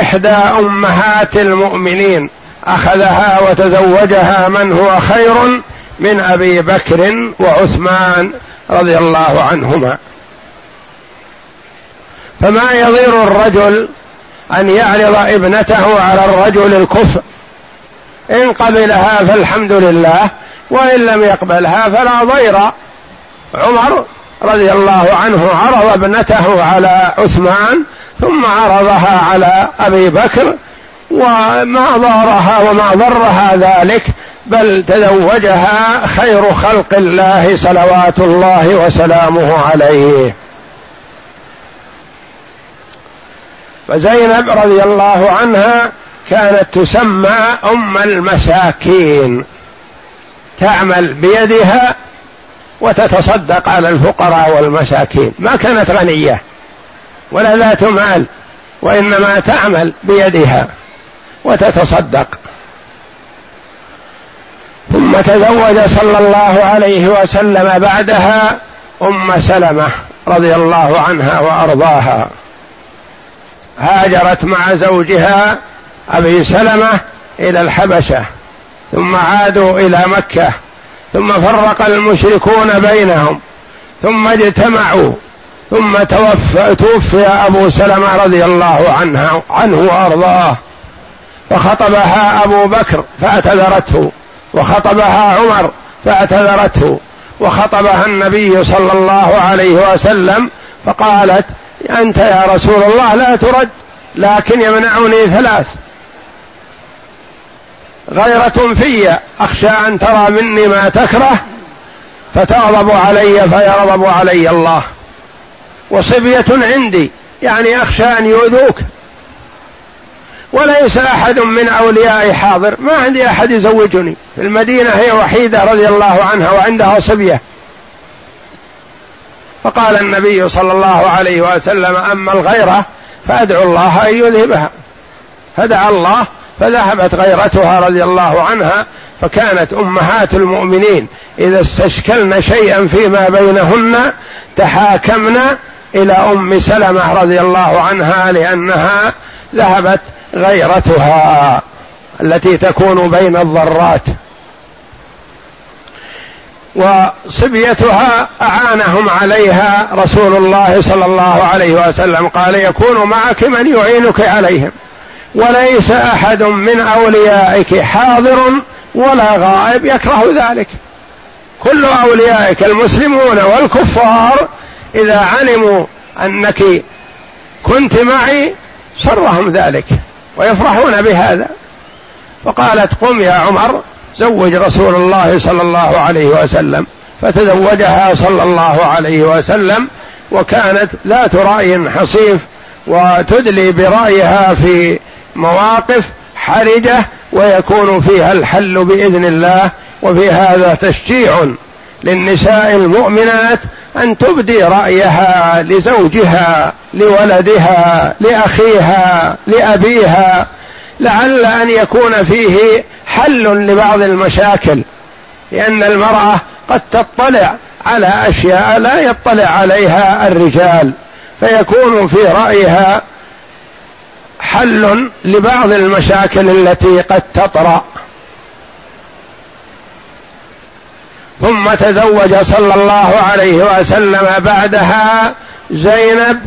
إحدى أمهات المؤمنين أخذها وتزوجها من هو خير من أبي بكر وعثمان رضي الله عنهما. فما يضير الرجل أن يعرض ابنته على الرجل الكفء إن قبلها فالحمد لله وإن لم يقبلها فلا ضير. عمر رضي الله عنه عرض ابنته على عثمان ثم عرضها على أبي بكر وما ضارها وما ضرها ذلك بل تزوجها خير خلق الله صلوات الله وسلامه عليه. فزينب رضي الله عنها كانت تسمى أم المساكين تعمل بيدها وتتصدق على الفقراء والمساكين. ما كانت غنية ولا ذات مال وإنما تعمل بيدها وتتصدق. ثم تزوج صلى الله عليه وسلم بعدها أم سلمة رضي الله عنها وأرضاها. هاجرت مع زوجها أبي سلمة إلى الحبشة ثم عادوا إلى مكة. ثم فرق المشركون بينهم ثم اجتمعوا ثم توفى توفي أبو سلمة رضي الله عنه عنه وأرضاه. فخطبها أبو بكر فاعتذرته وخطبها عمر فاعتذرته وخطبها النبي صلى الله عليه وسلم فقالت أنت يا رسول الله لا ترد لكن يمنعني ثلاث. غيرة في أخشى أن ترى مني ما تكره فتغضب علي فيغضب علي الله. وصبية عندي يعني أخشى أن يؤذوك. وليس أحد من أوليائي حاضر ما عندي أحد يزوجني. في المدينة هي وحيدة رضي الله عنها وعندها صبية. فقال النبي صلى الله عليه وسلم أما الغيرة فأدعو الله أن يذهبها. فدعا الله فذهبت غيرتها رضي الله عنها فكانت أمهات المؤمنين إذا استشكلن شيئا فيما بينهن تحاكمن إلى أم سلمة رضي الله عنها لأنها ذهبت غيرتها التي تكون بين الضرات. وصبيتها أعانهم عليها رسول الله صلى الله عليه وسلم قال يكون معك من يعينك عليهم. وليس أحد من أوليائك حاضر ولا غائب يكره ذلك. كل أوليائك المسلمون والكفار إذا علموا أنك كنت معي سرهم ذلك ويفرحون بهذا. فقالت قم يا عمر زوج رسول الله صلى الله عليه وسلم. فتزوجها صلى الله عليه وسلم وكانت ذات رأي حصيف وتدلي برأيها في مواقف حرجة ويكون فيها الحل بإذن الله وفي هذا تشجيع للنساء المؤمنات أن تبدي رأيها لزوجها لولدها لأخيها لأبيها لعل أن يكون فيه حل لبعض المشاكل. لأن المرأة قد تطلع على أشياء لا يطلع عليها الرجال فيكون في رأيها حل لبعض المشاكل التي قد تطرأ. ثم تزوج صلى الله عليه وسلم بعدها زينب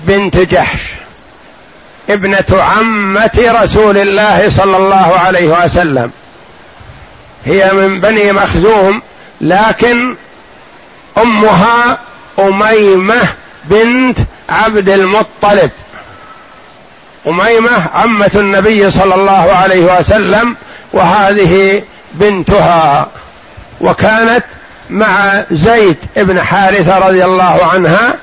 بنت جحش ابنة عمة رسول الله صلى الله عليه وسلم. هي من بني مخزوم لكن أمها أميمة بنت عبد المطلب. أميمة عمة النبي صلى الله عليه وسلم وهذه بنتها. وكانت مع زيد بن حارثة رضي الله عنها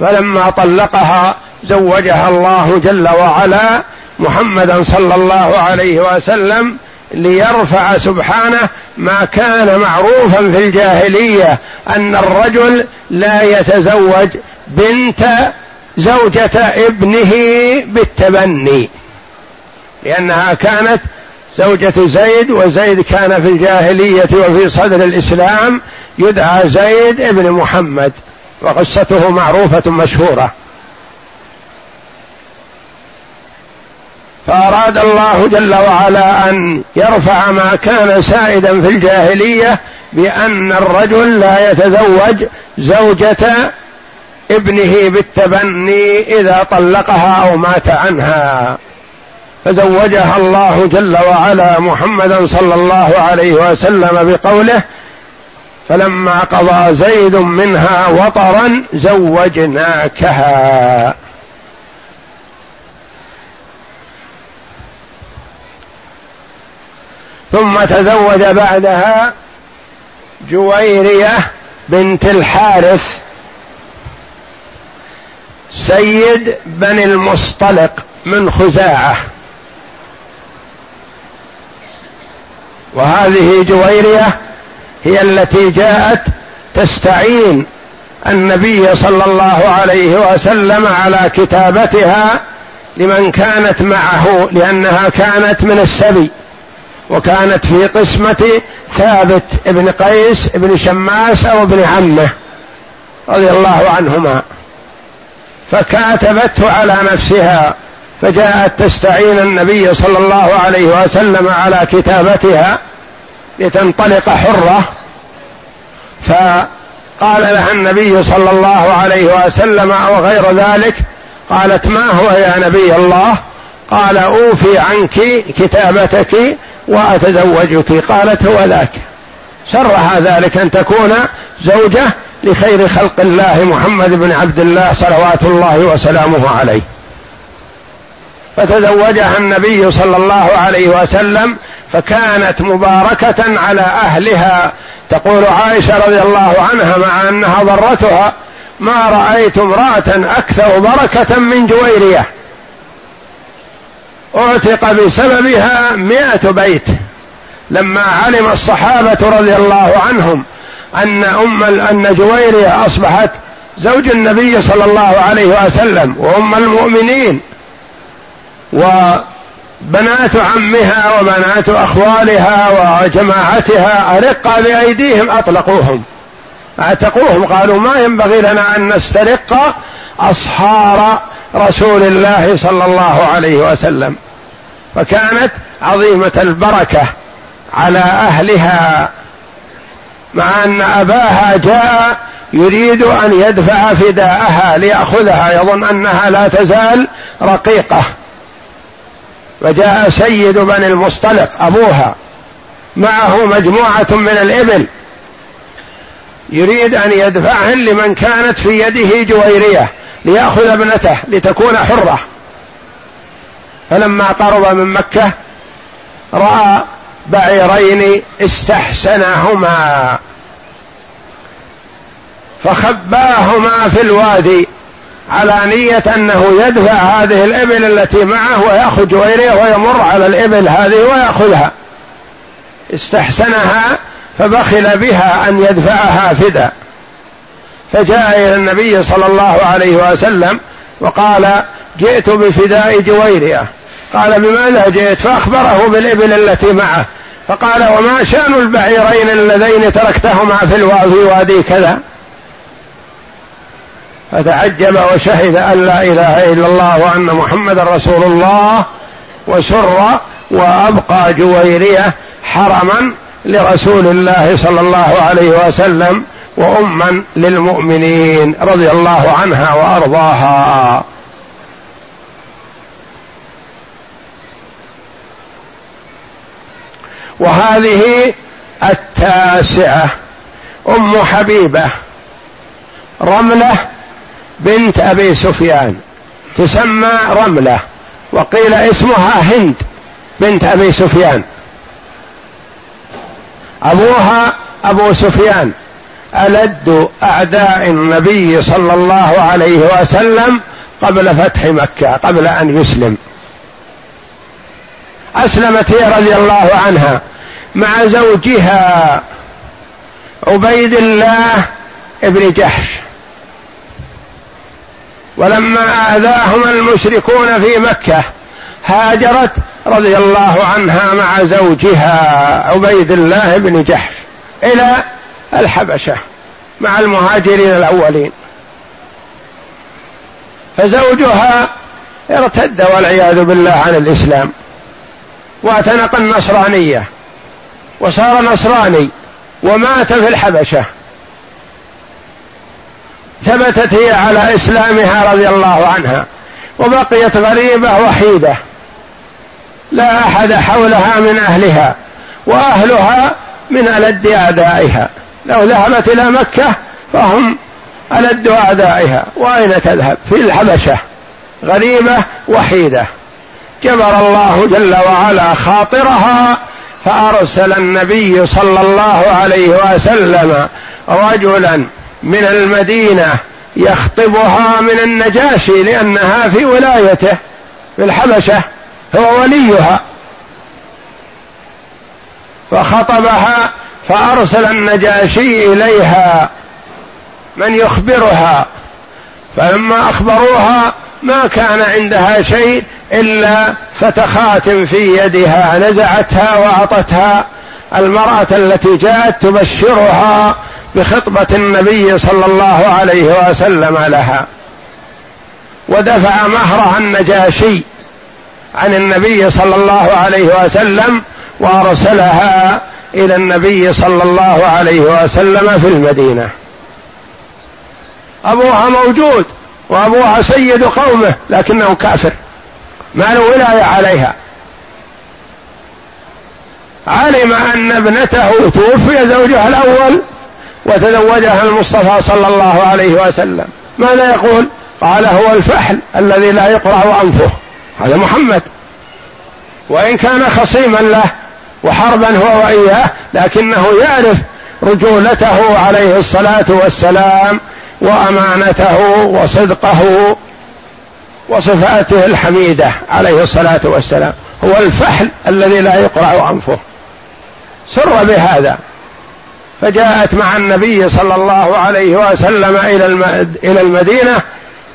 فلما طلقها زوجها الله جل وعلا محمدا صلى الله عليه وسلم ليرفع سبحانه ما كان معروفا في الجاهلية أن الرجل لا يتزوج بنت زوجة ابنه بالتبني. لأنها كانت زوجة زيد وزيد كان في الجاهلية وفي صدر الإسلام يدعى زيد ابن محمد وقصته معروفة مشهورة. فأراد الله جل وعلا أن يرفع ما كان سائدا في الجاهلية بأن الرجل لا يتزوج زوجة ابنه بالتبني إذا طلقها أو مات عنها. فزوجها الله جل وعلا محمدا صلى الله عليه وسلم بقوله فلما قضى زيد منها وطرا زوجناكها. ثم تزوج بعدها جويرية بنت الحارث سيد بني المصطلق من خزاعة. وهذه جويرية هي التي جاءت تستعين النبي صلى الله عليه وسلم على كتابتها لمن كانت معه لأنها كانت من السبي وكانت في قسمة ثابت ابن قيس ابن شماس أو ابن عمه رضي الله عنهما. فكاتبته على نفسها فجاءت تستعين النبي صلى الله عليه وسلم على كتابتها لتنطلق حرة فقال لها النبي صلى الله عليه وسلم أو غير ذلك؟ قالت ما هو يا نبي الله؟ قال أوفي عنك كتابتك وأتزوجك. قالت هو ذاك. شرها ذلك أن تكون زوجة لخير خلق الله محمد بن عبد الله صلوات الله وسلامه عليه. فتزوجها النبي صلى الله عليه وسلم فكانت مباركة على أهلها. تقول عائشة رضي الله عنها مع أنها ضرتها ما رأيت امرأة أكثر بركة من جويرية. أعتق بسببها مئة بيت. لما علم الصحابة رضي الله عنهم أن أم أن جويرية أصبحت زوج النبي صلى الله عليه وسلم وأم المؤمنين وبنات عمها وبنات أخوالها وجماعتها أرق بأيديهم أطلقوهم. أعتقوهم قالوا ما ينبغي لنا أن نسترق أصهار رسول الله صلى الله عليه وسلم. فكانت عظيمة البركة على أهلها مع أن أباها جاء يريد أن يدفع فداءها ليأخذها يظن أنها لا تزال رقيقة. فجاء سيد بني المصطلق أبوها معه مجموعة من الإبل يريد أن يدفعهن لمن كانت في يده جويرية ليأخذ ابنته لتكون حرة. فلما قرب من مكة رأى بعيرين استحسنهما فخباهما في الوادي على نية أنه يدفع هذه الإبل التي معه ويأخذ جويرية ويمر على الإبل هذه ويأخذها. استحسنها فبخل بها أن يدفعها فدا. فجاء إلى النبي صلى الله عليه وسلم وقال جئت بفداء جويرية. قال بماذا جئت فأخبره بالإبل التي معه. فقال وما شأن البعيرين اللذين تركتهما في الوادي وادي كذا؟ فتعجب وشهد أن لا إله إلا الله وأن محمدا رسول الله وسر وأبقى جويرية حرما لرسول الله صلى الله عليه وسلم وأما للمؤمنين رضي الله عنها وأرضاها. وهذه التاسعة. أم حبيبة رملة بنت أبي سفيان تسمى رملة وقيل اسمها هند بنت أبي سفيان. أبوها أبو سفيان ألد أعداء النبي صلى الله عليه وسلم قبل فتح مكة قبل أن يسلم. أسلمت هي رضي الله عنها. مع زوجها عبيد الله ابن جحش. ولما آذاهم المشركون في مكة هاجرت رضي الله عنها مع زوجها عبيد الله بن جحش إلى الحبشة مع المهاجرين الأولين. فزوجها ارتد والعياذ بالله عن الإسلام وأعتنق النصرانية. وصار نصراني ومات في الحبشة. ثبتت هي على إسلامها رضي الله عنها وبقيت غريبة وحيدة. لا أحد حولها من أهلها وأهلها من ألد أعدائها. لو ذهبت إلى مكة فهم ألد أعدائها. وأين تذهب؟ في الحبشة. غريبة وحيدة. جبر الله جل وعلا خاطرها فأرسل النبي صلى الله عليه وسلم رجلا من المدينة يخطبها من النجاشي لأنها في ولايته في الحبشة هو وليها. فخطبها فأرسل النجاشي إليها من يخبرها. فلما أخبروها ما كان عندها شيء إلا فتخات في يدها نزعتها وأعطتها المرأة التي جاءت تبشرها بخطبة النبي صلى الله عليه وسلم لها. ودفع مهرها النجاشي عن النبي صلى الله عليه وسلم وأرسلها إلى النبي صلى الله عليه وسلم في المدينة. أبوها موجود. وأبوها سيد قومه لكنه كافر. ما له ولاية عليها. علم أن ابنته توفي زوجها الأول وتزوجها المصطفى صلى الله عليه وسلم. ماذا يقول؟ قال هو الفحل الذي لا يقرع أنفه. هذا محمد. وإن كان خصيما له وحربا هو وإياه لكنه يعرف رجولته عليه الصلاة والسلام وأمانته وصدقه وصفاته الحميدة عليه الصلاة والسلام. هو الفحل الذي لا يقرع أنفه. سر بهذا. فجاءت مع النبي صلى الله عليه وسلم إلى إلى المدينة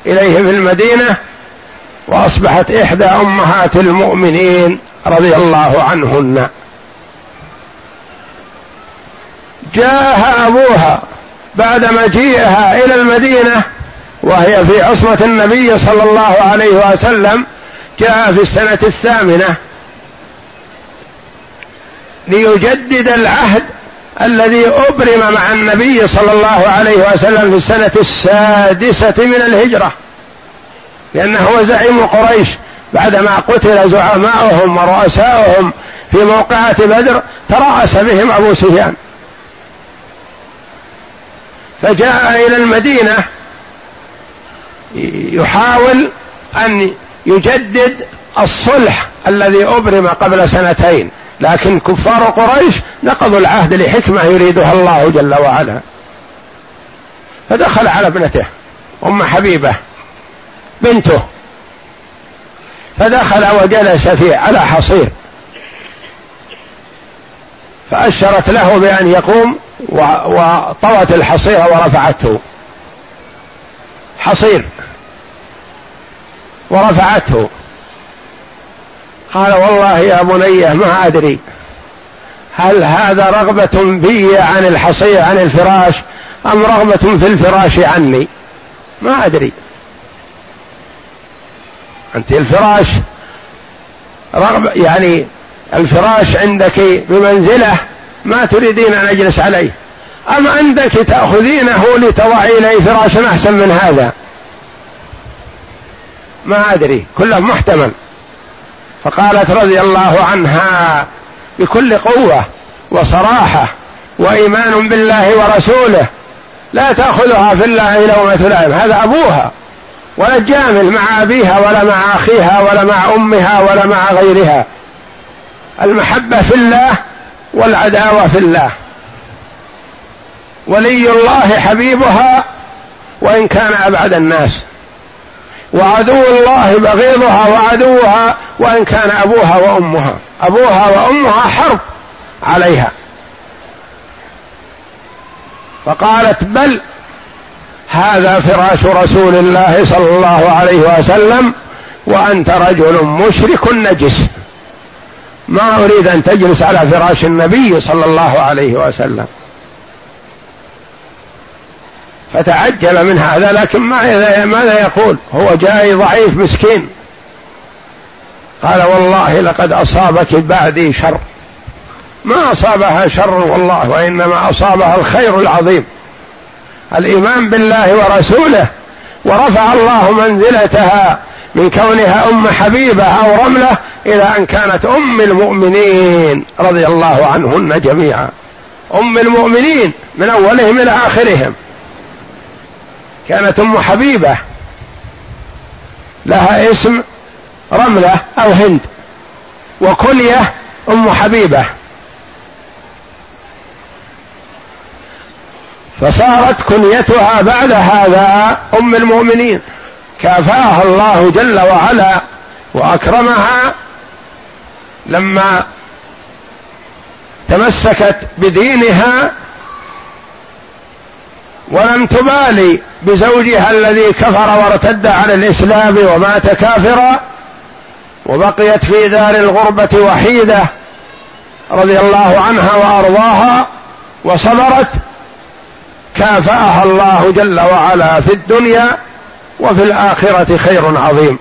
إليه في المدينة وأصبحت إحدى أمهات المؤمنين رضي الله عنهن. جاءها أبوها بعد مجيئها إلى المدينة وهي في عصمة النبي صلى الله عليه وسلم جاء في السنة الثامنة. ليجدد العهد الذي أبرم مع النبي صلى الله عليه وسلم في السنة السادسة من الهجرة. لأنه هو زعيم قريش. بعدما قتل زعماؤهم ورؤساؤهم في موقعة بدر ترأس بهم أبو سفيان. فجاء إلى المدينة يحاول أن يجدد الصلح الذي أبرم قبل سنتين لكن كفار قريش نقضوا العهد لحكمة يريدها الله جل وعلا. فدخل على ابنته أم حبيبة بنته. فدخل وجلس فيه على حصير. فأشرت له بأن يقوم وطوت الحصير ورفعته. حصير. ورفعته. قال والله يا بني ما أدري. هل هذا رغبة بي عن الحصير عن الفراش أم رغبة في الفراش عني؟ ما أدري. أنت الفراش رغبة يعني الفراش عندك بمنزلة ما تريدين أن أجلس عليه. أم عندك تأخذينه لتضعي إليه فراشا أحسن من هذا؟ ما أدري. كله محتمل. فقالت رضي الله عنها بكل قوة وصراحة وإيمان بالله ورسوله لا تأخذها في الله لومة لائم هذا أبوها ولا تجامل مع أبيها ولا مع أخيها ولا مع أمها ولا مع غيرها. المحبة في الله والعداوة في الله. ولي الله حبيبها وإن كان أبعد الناس. وعدو الله بغيضها وعدوها وإن كان أبوها وأمها. أبوها وأمها حرب عليها. فقالت بل هذا فراش رسول الله صلى الله عليه وسلم وأنت رجل مشرك نجس. ما أريد أن تجلس على فراش النبي صلى الله عليه وسلم. فتعجل من هذا لكن ماذا ماذا يقول؟ هو جاي ضعيف مسكين. قال والله لقد أصابك بعدي شر. ما أصابها شر والله وإنما أصابها الخير العظيم. الإيمان بالله ورسوله ورفع الله منزلتها. من كونها أم حبيبة أو رملة إلى أن كانت أم المؤمنين رضي الله عنهن جميعا. أم المؤمنين من أولهم إلى آخرهم. كانت أم حبيبة. لها اسم رملة أو هند. وكنيه أم حبيبة. فصارت كنيتها بعد هذا أم المؤمنين. كافاها الله جل وعلا وأكرمها لما تمسكت بدينها ولم تبالي بزوجها الذي كفر وارتد عن الإسلام ومات كافرا وبقيت في دار الغربة وحيدة رضي الله عنها وأرضاها وصبرت كافأها الله جل وعلا في الدنيا وفي الآخرة خير عظيم.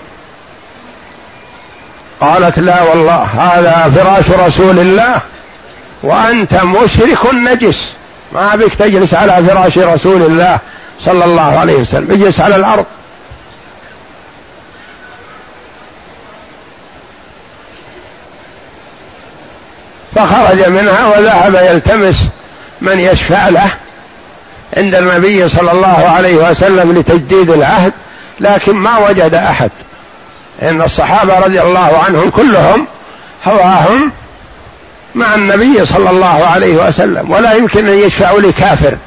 قالت لا والله هذا فراش رسول الله وأنت مشرك نجس. ما بك تجلس على فراش رسول الله صلى الله عليه وسلم اجلس على الأرض. فخرج منها وذهب يلتمس من يشفع له عند النبي صلى الله عليه وسلم لتجديد العهد. لكن ما وجد أحد. إن الصحابة رضي الله عنهم كلهم هواهم مع النبي صلى الله عليه وسلم ولا يمكن أن يشفعوا لكافر.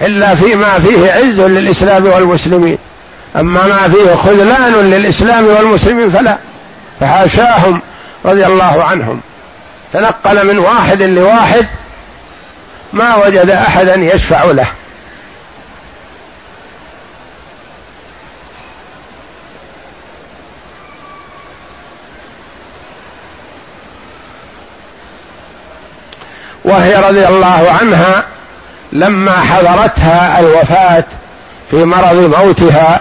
إلا فيما فيه عز للإسلام والمسلمين. أما ما فيه خذلان للإسلام والمسلمين فلا. فحاشاهم رضي الله عنهم. تنقل من واحد لواحد ما وجد احدا يشفع له. وهي رضي الله عنها لما حضرتها الوفاة في مرض موتها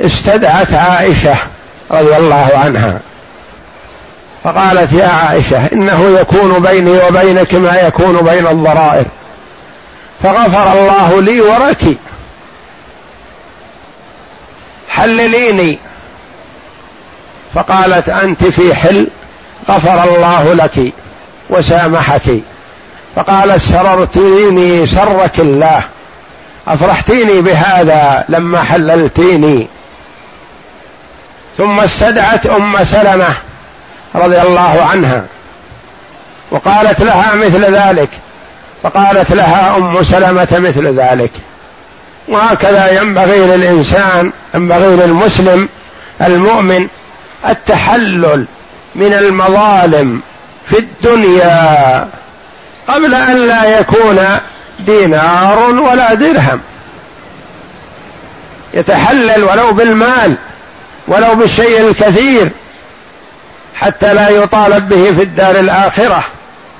استدعت عائشة رضي الله عنها. فقالت يا عائشة إنه يكون بيني وبينك ما يكون بين الضرائر. فغفر الله لي ولك حلليني. فقالت أنت في حل غفر الله لك وسامحك. فقالت سررتيني سرك الله. أفرحتيني بهذا لما حللتيني. ثم استدعت أم سلمة رضي الله عنها. وقالت لها مثل ذلك. فقالت لها أم سلمة مثل ذلك. وهكذا ينبغي للإنسان ينبغي للمسلم المؤمن التحلل من المظالم في الدنيا. قبل أن لا يكون دينار ولا درهم. يتحلل ولو بالمال ولو بالشيء الكثير حتى لا يطالب به في الدار الآخرة.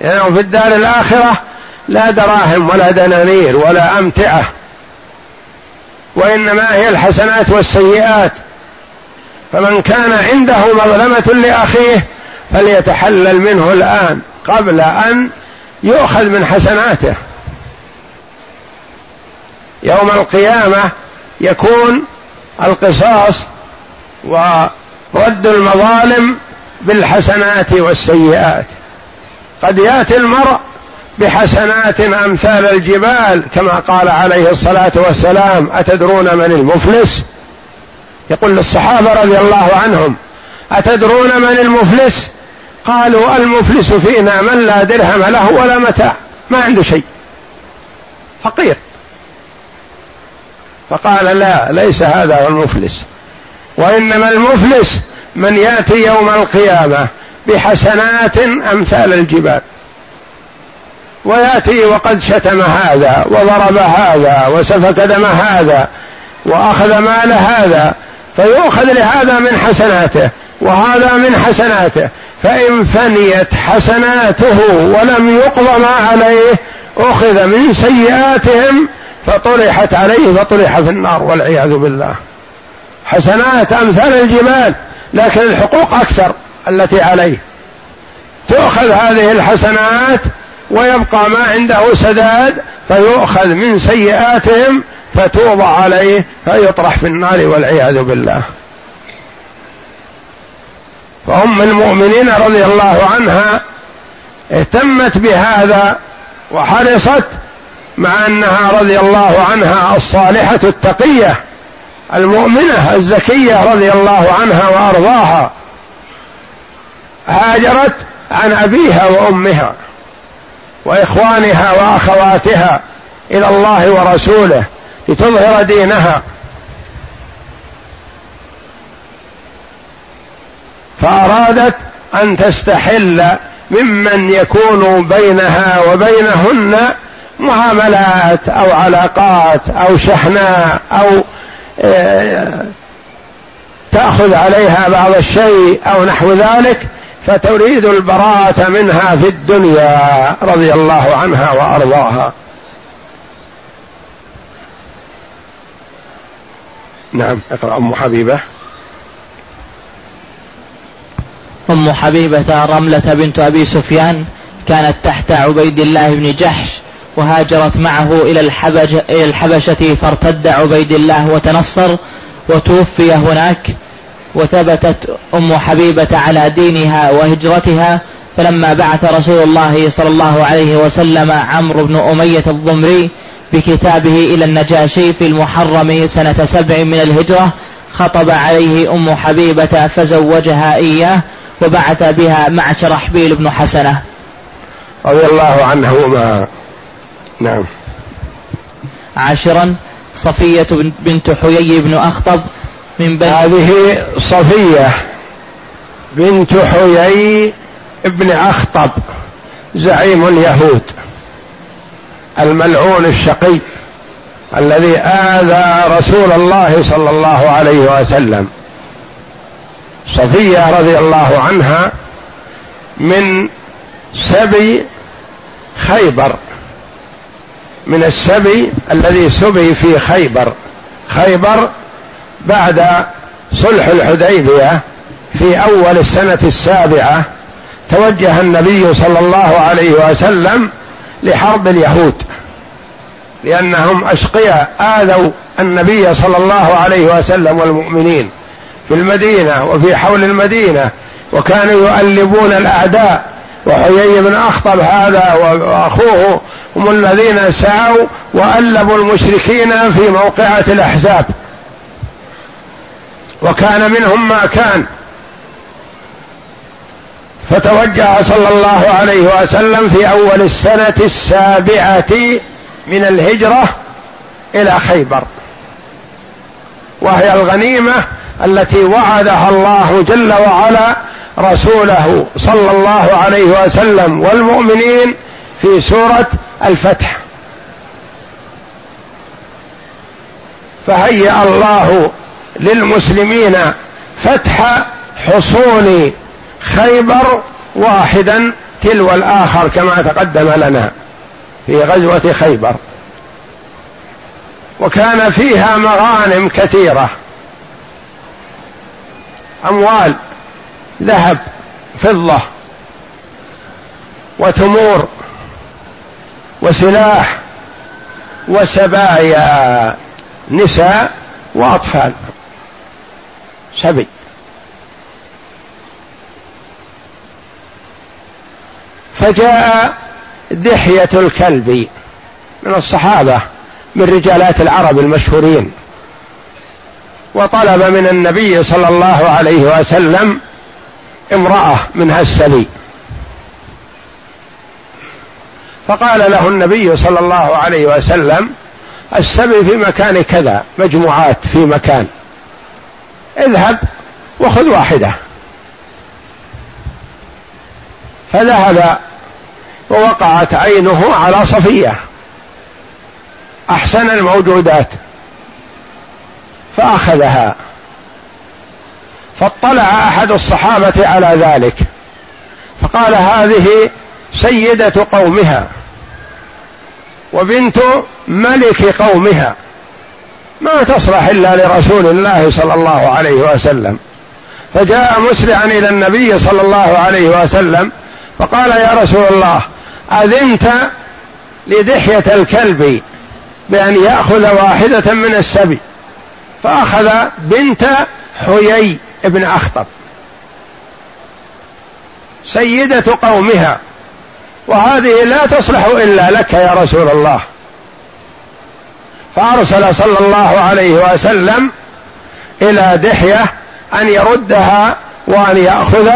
لأنه يعني في الدار الآخرة لا دراهم ولا دنانير ولا أمتعة وإنما هي الحسنات والسيئات. فمن كان عنده مظلمة لأخيه فليتحلل منه الآن قبل أن يؤخذ من حسناته. يوم القيامة يكون القصاص ورد المظالم بالحسنات والسيئات. قد يأتي المرء بحسنات أمثال الجبال كما قال عليه الصلاة والسلام أتدرون من المفلس؟ يقول للصحابة رضي الله عنهم أتدرون من المفلس؟ قالوا المفلس فينا من لا درهم له ولا متاع. ما عنده شيء. فقير. فقال لا ليس هذا هو المفلس. وإنما المفلس من يأتي يوم القيامة بحسنات أمثال الجبال. ويأتي وقد شتم هذا وضرب هذا وسفك دم هذا وأخذ مال هذا فيؤخذ لهذا من حسناته وهذا من حسناته. فإن فنيت حسناته ولم يقض ما عليه أخذ من سيئاتهم فطرحت عليه فطرح في النار والعياذ بالله. حسنات أمثال الجبال لكن الحقوق أكثر التي عليه. تؤخذ هذه الحسنات ويبقى ما عنده سداد فيؤخذ من سيئاتهم فتوضع عليه فيطرح في النار والعياذ بالله. فأم المؤمنين رضي الله عنها اهتمت بهذا وحرصت مع أنها رضي الله عنها الصالحة التقية المؤمنة الزكية رضي الله عنها وأرضاها. هاجرت عن أبيها وأمها وإخوانها وأخواتها إلى الله ورسوله لتظهر دينها. فأرادت أن تستحل ممن يكون بينها وبينهن معاملات أو علاقات أو شحناء أو آه، تأخذ عليها بعض الشيء أو نحو ذلك فتريد البراءة منها في الدنيا رضي الله عنها وأرضاها. نعم اقرأ أم حبيبة. أم حبيبة رملة بنت أبي سفيان كانت تحت عبيد الله بن جحش وهاجرت معه إلى الحبشة, إلى الحبشة فارتد عبيد الله وتنصر وتوفي هناك وثبتت أم حبيبة على دينها وهجرتها فلما بعث رسول الله صلى الله عليه وسلم عمرو بن أمية الضمري بكتابه إلى النجاشي في المحرم سنة سبع من الهجرة خطب عليه أم حبيبة فزوجها إياه وبعث بها مع شرحبيل بن حسنة. رضي الله عنهما. نعم. عاشرا صفية بنت حيي بن أخطب من بني هذه صفية بنت حيي بن أخطب زعيم اليهود الملعون الشقي الذي آذى رسول الله صلى الله عليه وسلم. صفية رضي الله عنها من سبي خيبر من السبي الذي سبي في خيبر. خيبر بعد صلح الحديبية في أول السنة السابعة توجه النبي صلى الله عليه وسلم لحرب اليهود لأنهم أشقياء آذوا النبي صلى الله عليه وسلم والمؤمنين. في المدينة وفي حول المدينة وكانوا يؤلبون الأعداء. وحيي بن أخطب هذا وأخوه هم الذين سعوا وألبوا المشركين في موقعة الأحزاب. وكان منهم ما كان. فتوجه صلى الله عليه وسلم في أول السنة السابعة من الهجرة إلى خيبر. وهي الغنيمة التي وعدها الله جل وعلا رسوله صلى الله عليه وسلم والمؤمنين في سورة الفتح. فهيأ الله للمسلمين فتح حصون خيبر واحدا تلو الآخر كما تقدم لنا في غزوة خيبر. وكان فيها مغانم كثيرة. أموال ذهب فضة وتمور وسلاح وسبايا نساء وأطفال. سبي. فجاء دحية الكلب من الصحابة من رجالات العرب المشهورين. وطلب من النبي صلى الله عليه وسلم امرأة من هالسبي فقال له النبي صلى الله عليه وسلم السبي في مكان كذا مجموعات في مكان. اذهب وخذ واحدة. فذهب ووقعت عينه على صفية. أحسن الموجودات. فأخذها. فاطلع أحد الصحابة على ذلك. فقال هذه سيدة قومها وبنت ملك قومها. ما تصلح إلا لرسول الله صلى الله عليه وسلم. فجاء مسرعا إلى النبي صلى الله عليه وسلم فقال يا رسول الله أذنت لدحية الكلب بأن يأخذ واحدة من السبي؟ فأخذ بنت حيي ابن أخطب سيدة قومها وهذه لا تصلح إلا لك يا رسول الله. فأرسل صلى الله عليه وسلم إلى دحية أن يردها وأن يأخذ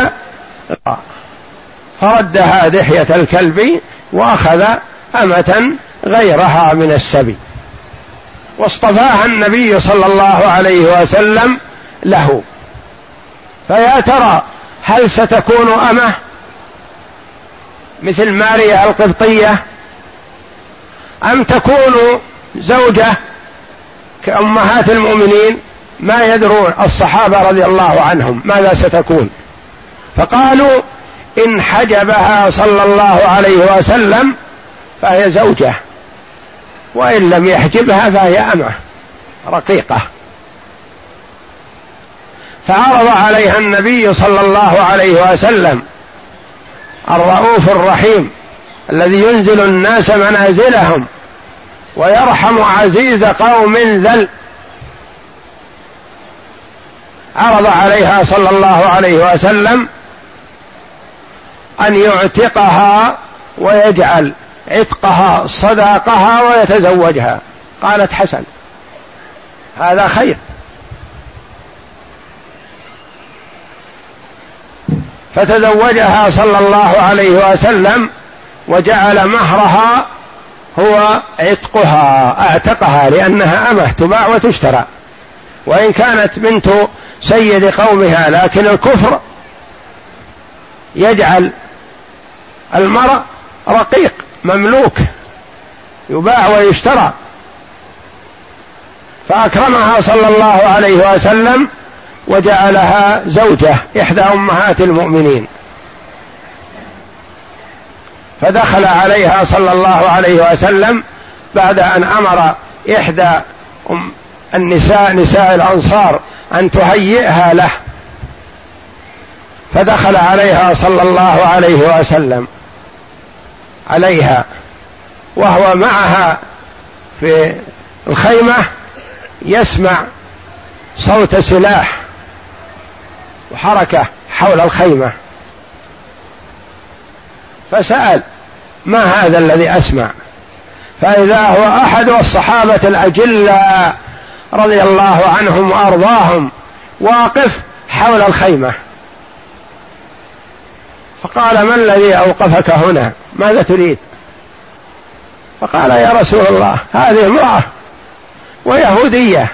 فردها دحية الكلب وأخذ أمة غيرها من السبي. واصطفاها النبي صلى الله عليه وسلم له. فيا ترى هل ستكون أمة؟ مثل ماريا القبطية. أم تكون زوجة كأمهات المؤمنين؟ ما يدرون الصحابة رضي الله عنهم ماذا ستكون. فقالوا إن حجبها صلى الله عليه وسلم فهي زوجة. وإن لم يحجبها فهي أمة رقيقة. فعرض عليها النبي صلى الله عليه وسلم الرؤوف الرحيم الذي ينزل الناس منازلهم ويرحم عزيز قوم ذل. عرض عليها صلى الله عليه وسلم أن يعتقها ويجعل عتقها صداقها ويتزوجها. قالت حسن هذا خير. فتزوجها صلى الله عليه وسلم وجعل مهرها هو عتقها أعتقها لأنها أمة تباع وتشترى. وإن كانت بنت سيد قومها لكن الكفر يجعل المرء رقيق. مملوك يباع ويشترى. فأكرمها صلى الله عليه وسلم وجعلها زوجة إحدى أمهات المؤمنين. فدخل عليها صلى الله عليه وسلم بعد أن أمر إحدى النساء نساء الأنصار أن تهيئها له. فدخل عليها صلى الله عليه وسلم. عليها وهو معها في الخيمة يسمع صوت سلاح وحركة حول الخيمة. فسأل ما هذا الذي أسمع؟ فإذا هو أحد الصحابة الاجلاء رضي الله عنهم وأرضاهم واقف حول الخيمة. فقال ما الذي أوقفك هنا؟ ماذا تريد؟ فقال يا رسول الله هذه امرأة ويهودية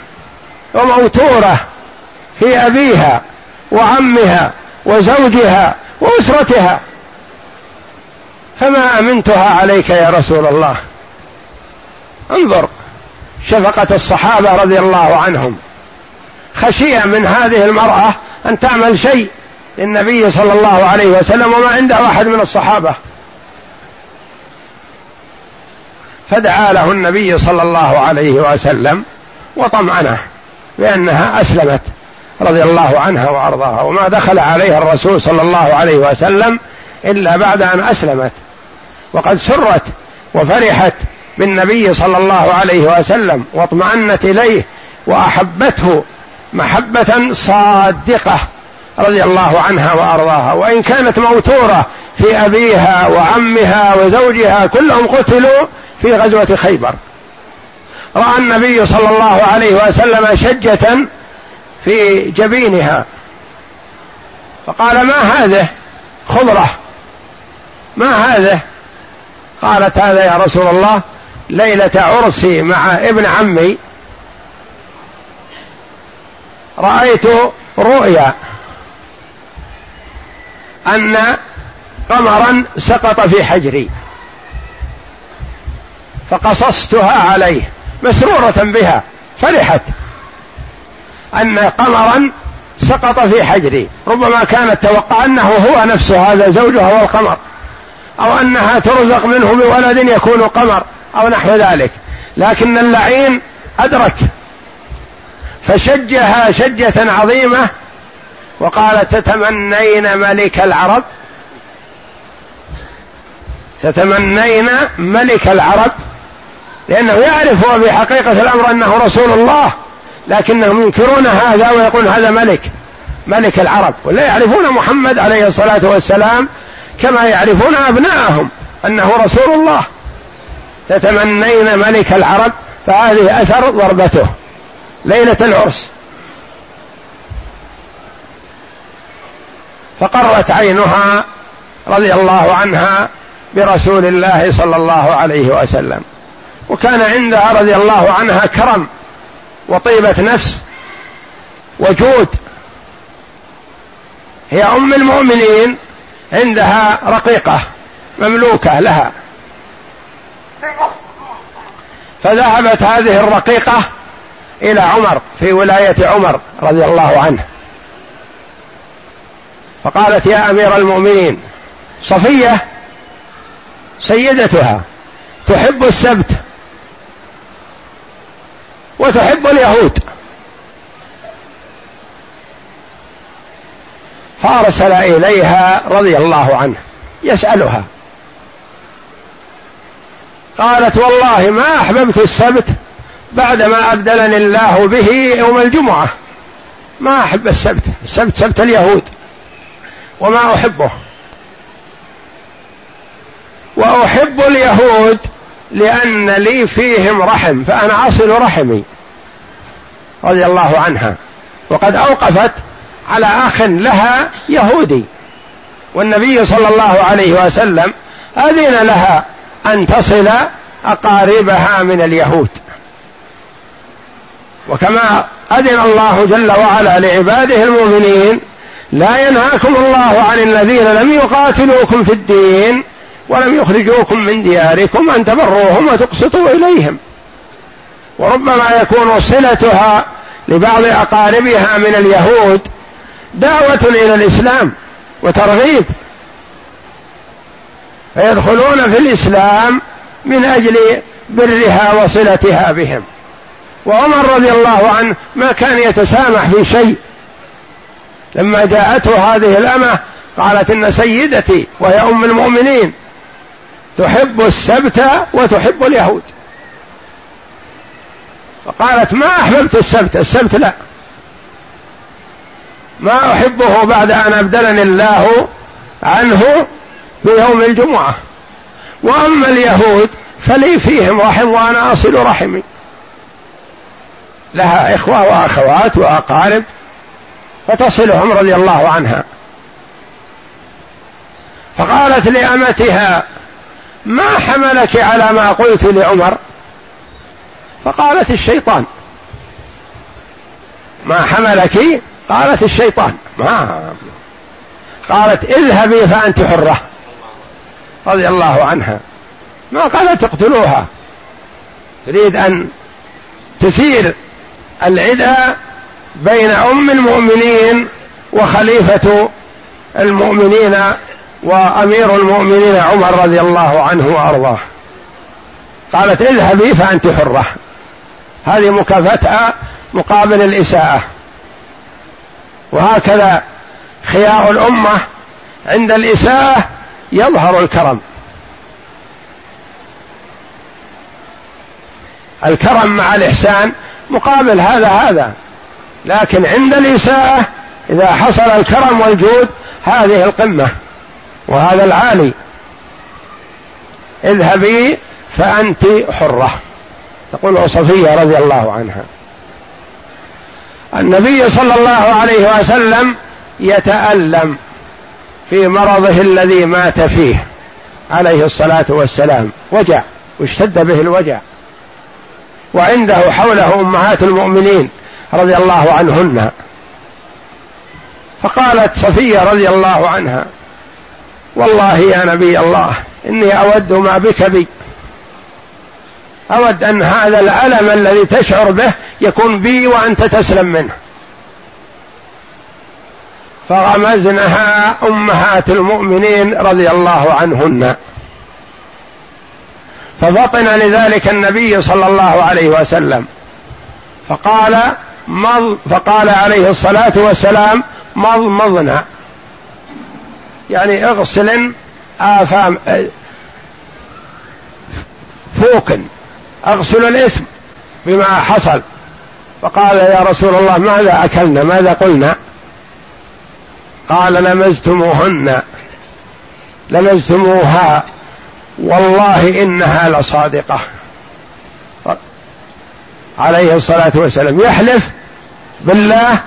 وموتورة في أبيها وعمها وزوجها وأسرتها. فما أمنتها عليك يا رسول الله؟ انظر شفقة الصحابة رضي الله عنهم. خشية من هذه المرأة أن تعمل شيء للنبي صلى الله عليه وسلم وما عنده أحد من الصحابة. فدعا له النبي صلى الله عليه وسلم وطمأنه بأنها أسلمت رضي الله عنها وأرضاها وما دخل عليها الرسول صلى الله عليه وسلم إلا بعد أن أسلمت. وقد سرت وفرحت بالنبي صلى الله عليه وسلم واطمأنت إليه وأحبته محبة صادقة رضي الله عنها وأرضاها. وإن كانت موتورة في أبيها وعمها وزوجها كلهم قتلوا في غزوة خيبر. رأى النبي صلى الله عليه وسلم شجة في جبينها. فقال ما هذه خضرة؟ ما هذه؟ قالت هذا يا رسول الله ليلة عرسي مع ابن عمي. رأيت رؤيا أن قمرا سقط في حجري. فقصصتها عليه مسرورة بها فرحت. أن قمرا سقط في حجري ربما كانت توقع أنه هو نفسه هذا زوجها هو القمر أو أنها ترزق منه بولد يكون قمر أو نحو ذلك. لكن اللعين ادرك فشجها شجة عظيمة وقال تتمنين ملك العرب؟ تتمنين ملك العرب؟ لأنه يعرف هو بحقيقة الأمر أنه رسول الله لكنهم ينكرون هذا ويقولون هذا ملك ملك العرب ولا يعرفون محمد عليه الصلاة والسلام كما يعرفون أبناءهم أنه رسول الله. تتمنين ملك العرب؟ فهذه أثر ضربته. ليلة العرس. فقرت عينها رضي الله عنها برسول الله صلى الله عليه وسلم. وكان عندها رضي الله عنها كرم وطيبة نفس وجود. هي أم المؤمنين عندها رقيقة مملوكة لها. فذهبت هذه الرقيقة إلى عمر في ولاية عمر رضي الله عنه. فقالت يا أمير المؤمنين صفية سيدتها تحب السبت. وتحب اليهود. فارسل إليها رضي الله عنه يسألها. قالت والله ما أحببت السبت بعدما أبدلني الله به يوم الجمعة. ما أحب السبت السبت سبت اليهود. وما أحبه. وأحب اليهود لأن لي فيهم رحم فأنا أصل رحمي رضي الله عنها. وقد أوقفت على أخ لها يهودي والنبي صلى الله عليه وسلم أذن لها أن تصل أقاربها من اليهود. وكما أذن الله جل وعلا لعباده المؤمنين لا ينهاكم الله عن الذين لم يقاتلوكم في الدين ولم يخرجوكم من دياركم أن تبروهم وتقسطوا إليهم. وربما يكون صلتها لبعض أقاربها من اليهود دعوة إلى الإسلام وترغيب. فيدخلون في الإسلام من أجل برها وصلتها بهم. وعمر رضي الله عنه ما كان يتسامح في شيء. لما جاءته هذه الأمة قالت إن سيدتي وهي أم المؤمنين. تحب السبت وتحب اليهود. فقالت ما أحببت السبت السبت لا. ما أحبه بعد أن أبدلني الله عنه بيوم الجمعة. وأما اليهود فلي فيهم رحم وأنا أصل رحمي. لها إخوة وأخوات وأقارب فتصلهم رضي الله عنها. فقالت لأمتها ما حملك على ما قلت لعمر؟ فقالت الشيطان. ما حملك؟ قالت الشيطان. ما قالت اذهبي فأنت حرة. رضي الله عنها. ما قالت اقتلوها. تريد أن تثير العداء بين أم المؤمنين وخليفة المؤمنين وأمير المؤمنين عمر رضي الله عنه وأرضاه. قالت اذهبي فأنت حرة. هذه مكافاتها مقابل الإساءة. وهكذا خيار الأمة عند الإساءة يظهر الكرم. الكرم مع الإحسان مقابل هذا هذا. لكن عند الإساءة إذا حصل الكرم والجود هذه القمة. وهذا العالي. اذهبي فأنت حرة. تقول صفية رضي الله عنها. النبي صلى الله عليه وسلم يتألم في مرضه الذي مات فيه. عليه الصلاة والسلام. وجع. واشتد به الوجع. وعنده حوله أمهات المؤمنين رضي الله عنهن. فقالت صفية رضي الله عنها والله يا نبي الله إني أود ما بك بي. أود أن هذا الألم الذي تشعر به يكون بي وأنت تسلم منه. فغمزنها أمهات المؤمنين رضي الله عنهن. ففطن لذلك النبي صلى الله عليه وسلم. فقال مض فقال عليه الصلاة والسلام مضمضنا. يعني اغسل آفام فوكا اغسل الإثم بما حصل. فقال يا رسول الله ماذا أكلنا؟ ماذا قلنا؟ قال لمزتموهن. لمزتموها. والله إنها لصادقة. عليه الصلاة والسلام. يحلف بالله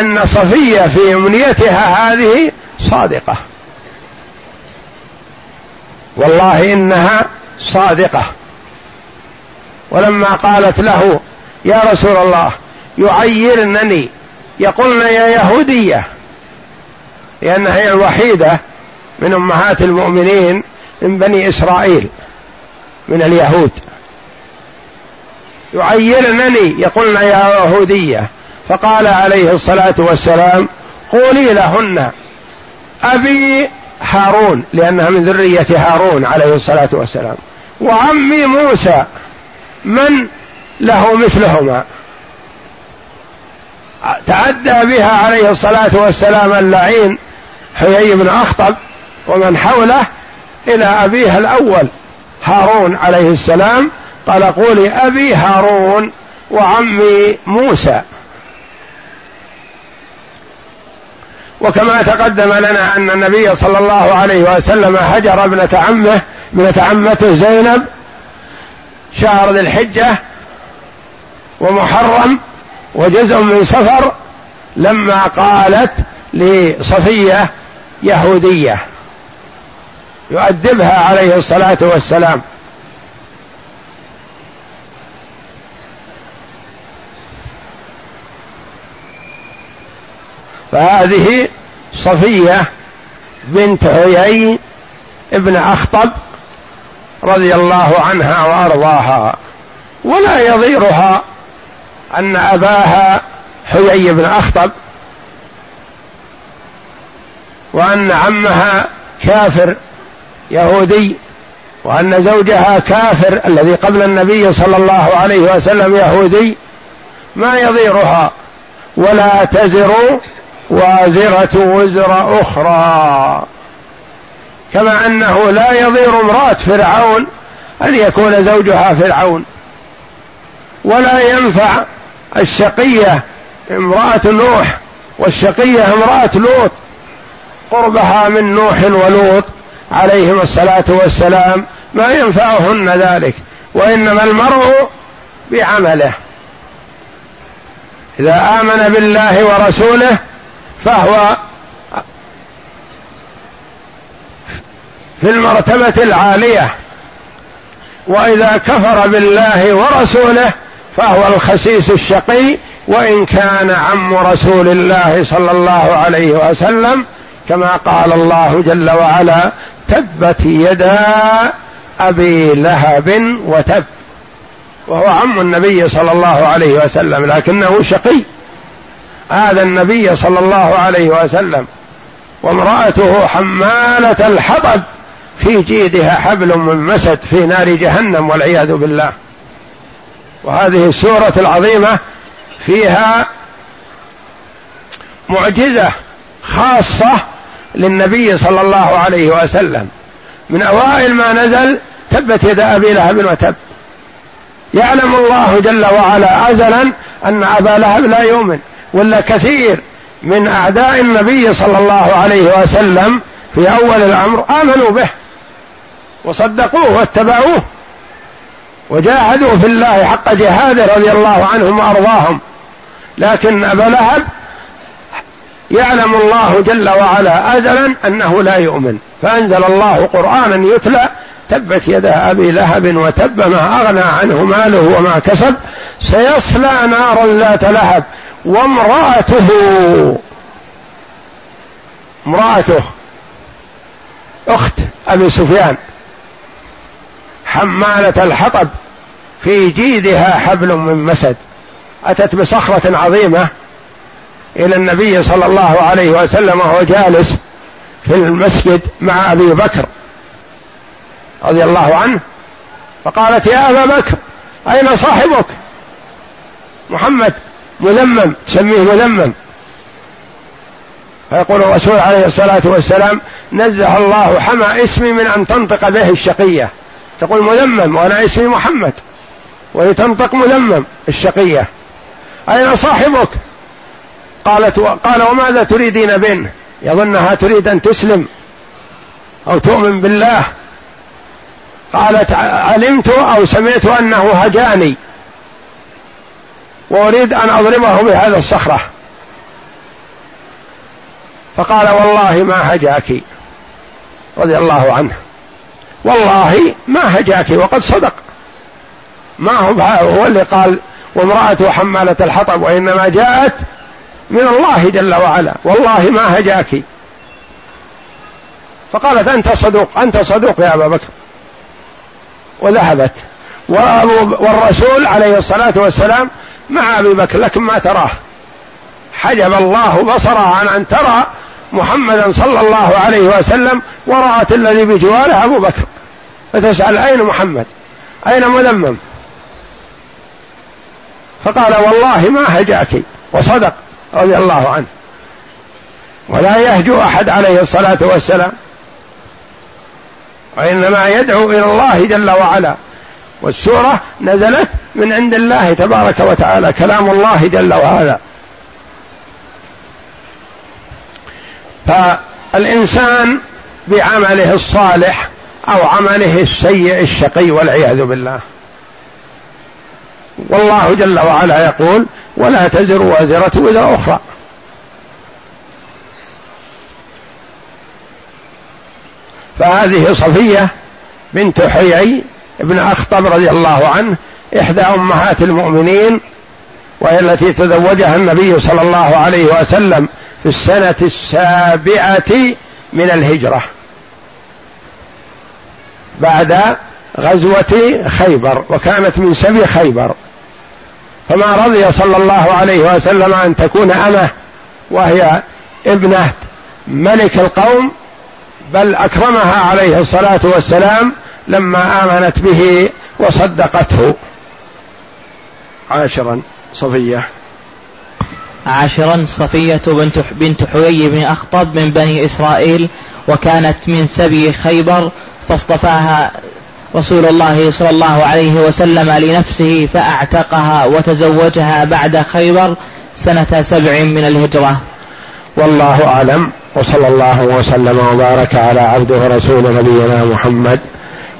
أن صفية في أمنيتها هذه صادقة. والله إنها صادقة. ولما قالت له يا رسول الله يعيرنني يقولن يا يهودية. لأنها هي الوحيدة من أمهات المؤمنين من بني إسرائيل من اليهود. يعيرنني يقولن يا يهودية. فقال عليه الصلاة والسلام قولي لهن أبي هارون لأنها من ذرية هارون عليه الصلاة والسلام. وعمي موسى من له مثلهما. تعدى بها عليه الصلاة والسلام اللعين حيي بن أخطب ومن حوله إلى أبيها الأول هارون عليه السلام. قال قولي أبي هارون وعمي موسى. وكما تقدم لنا أن النبي صلى الله عليه وسلم هجر ابنة عمه ابنة عمته زينب شهر ذي الحجة ومحرم وجزء من سفر لما قالت لصفية يهودية يؤدبها عليه الصلاة والسلام. فهذه صفية بنت عيي ابن أخطب رضي الله عنها وأرضاها. ولا يضيرها أن أباها حيي بن أخطب وأن عمها كافر يهودي وأن زوجها كافر الذي قبل النبي صلى الله عليه وسلم يهودي. ما يضيرها ولا تزر وازرة وزر أخرى. كما أنه لا يضير امرأة فرعون أن يكون زوجها فرعون. ولا ينفع الشقية امرأة نوح والشقية امرأة لوط. قربها من نوح ولوط عليهم الصلاة والسلام ما ينفعهن ذلك وإنما المرء بعمله. إذا آمن بالله ورسوله فهو في المرتبة العالية. وإذا كفر بالله ورسوله فهو الخسيس الشقي وإن كان عم رسول الله صلى الله عليه وسلم كما قال الله جل وعلا تبت يدا أبي لهب وتب وهو عم النبي صلى الله عليه وسلم لكنه شقي. هذا النبي صلى الله عليه وسلم وامرأته حمالة الحطب في جيدها حبل من مسد في نار جهنم والعياذ بالله. وهذه السورة العظيمة فيها معجزة خاصة للنبي صلى الله عليه وسلم. من أوائل ما نزل تبت يد أبي لهب وتب. يعلم الله جل وعلا أزلا أن أبا لهب لا يؤمن. ولا كثير من أعداء النبي صلى الله عليه وسلم في أول الأمر آمنوا به وصدقوه واتبعوه وجاهدوا في الله حق جهاده رضي الله عنهم وأرضاهم. لكن أبا لهب يعلم الله جل وعلا أزلا أنه لا يؤمن. فأنزل الله قرآنا يتلى تبت يدا أبي لهب وتب ما أغنى عنه ماله وما كسب سيصلى نارا ذات لهب. وامرأته. امرأته. أخت أبي سفيان. حمالة الحطب. في جيدها حبل من مسد. أتت بصخرة عظيمة. إلى النبي صلى الله عليه وسلم وهو جالس في المسجد مع أبي بكر رضي الله عنه. فقالت يا أبا بكر أين صاحبك؟ محمد. مذمم تسميه مذمم فيقول الرسول عليه الصلاة والسلام نزه الله حمى اسمي من أن تنطق به الشقية. تقول مذمم وأنا اسمي محمد. وهي تنطق مذمم الشقية. أين صاحبك؟ قالت. قال وماذا تريدين بنه يظنها تريد أن تسلم أو تؤمن بالله. قالت علمت أو سمعت أنه هجاني. وأريد أن أضربه بهذا الصخرة. فقال والله ما هجاك رضي الله عنه. والله ما هجاك وقد صدق. ما هو هو اللي قال وامرأته حمالة الحطب وإنما جاءت من الله جل وعلا. والله ما هجاك. فقالت أنت صدوق أنت صدوق يا أبا بكر. وذهبت. والرسول عليه الصلاة والسلام مع أبي بكر لكن ما تراه. حجب الله بصرها عن أن ترى محمدا صلى الله عليه وسلم ورأت الذي بجواره أبو بكر. فتسأل أين محمد؟ أين مذمم؟ فقال والله ما هجأك وصدق رضي الله عنه. ولا يهجو أحد عليه الصلاة والسلام. وإنما يدعو إلى الله جل وعلا. والسورة نزلت من عند الله تبارك وتعالى كلام الله جل وعلا. فالإنسان بعمله الصالح أو عمله السيء الشقي والعياذ بالله. والله جل وعلا يقول ولا تزر وازرة وزر أخرى. فهذه صفية بنت حيي ابن أخطب رضي الله عنه إحدى أمهات المؤمنين وهي التي تزوجها النبي صلى الله عليه وسلم في السنة السابعة من الهجرة بعد غزوة خيبر وكانت من سبي خيبر. فما رضي صلى الله عليه وسلم أن تكون أمة وهي ابنة ملك القوم بل أكرمها عليه الصلاة والسلام لما آمنت به وصدقته. عاشرا صفية. عاشرا صفية بنت بنت حيي بن أخطب من بني إسرائيل وكانت من سبي خيبر فاصطفاها رسول الله صلى الله عليه وسلم لنفسه فأعتقها وتزوجها بعد خيبر سنة سبع من الهجرة. والله أعلم وصلى الله وسلم وبارك على عبده ورسول نبينا محمد.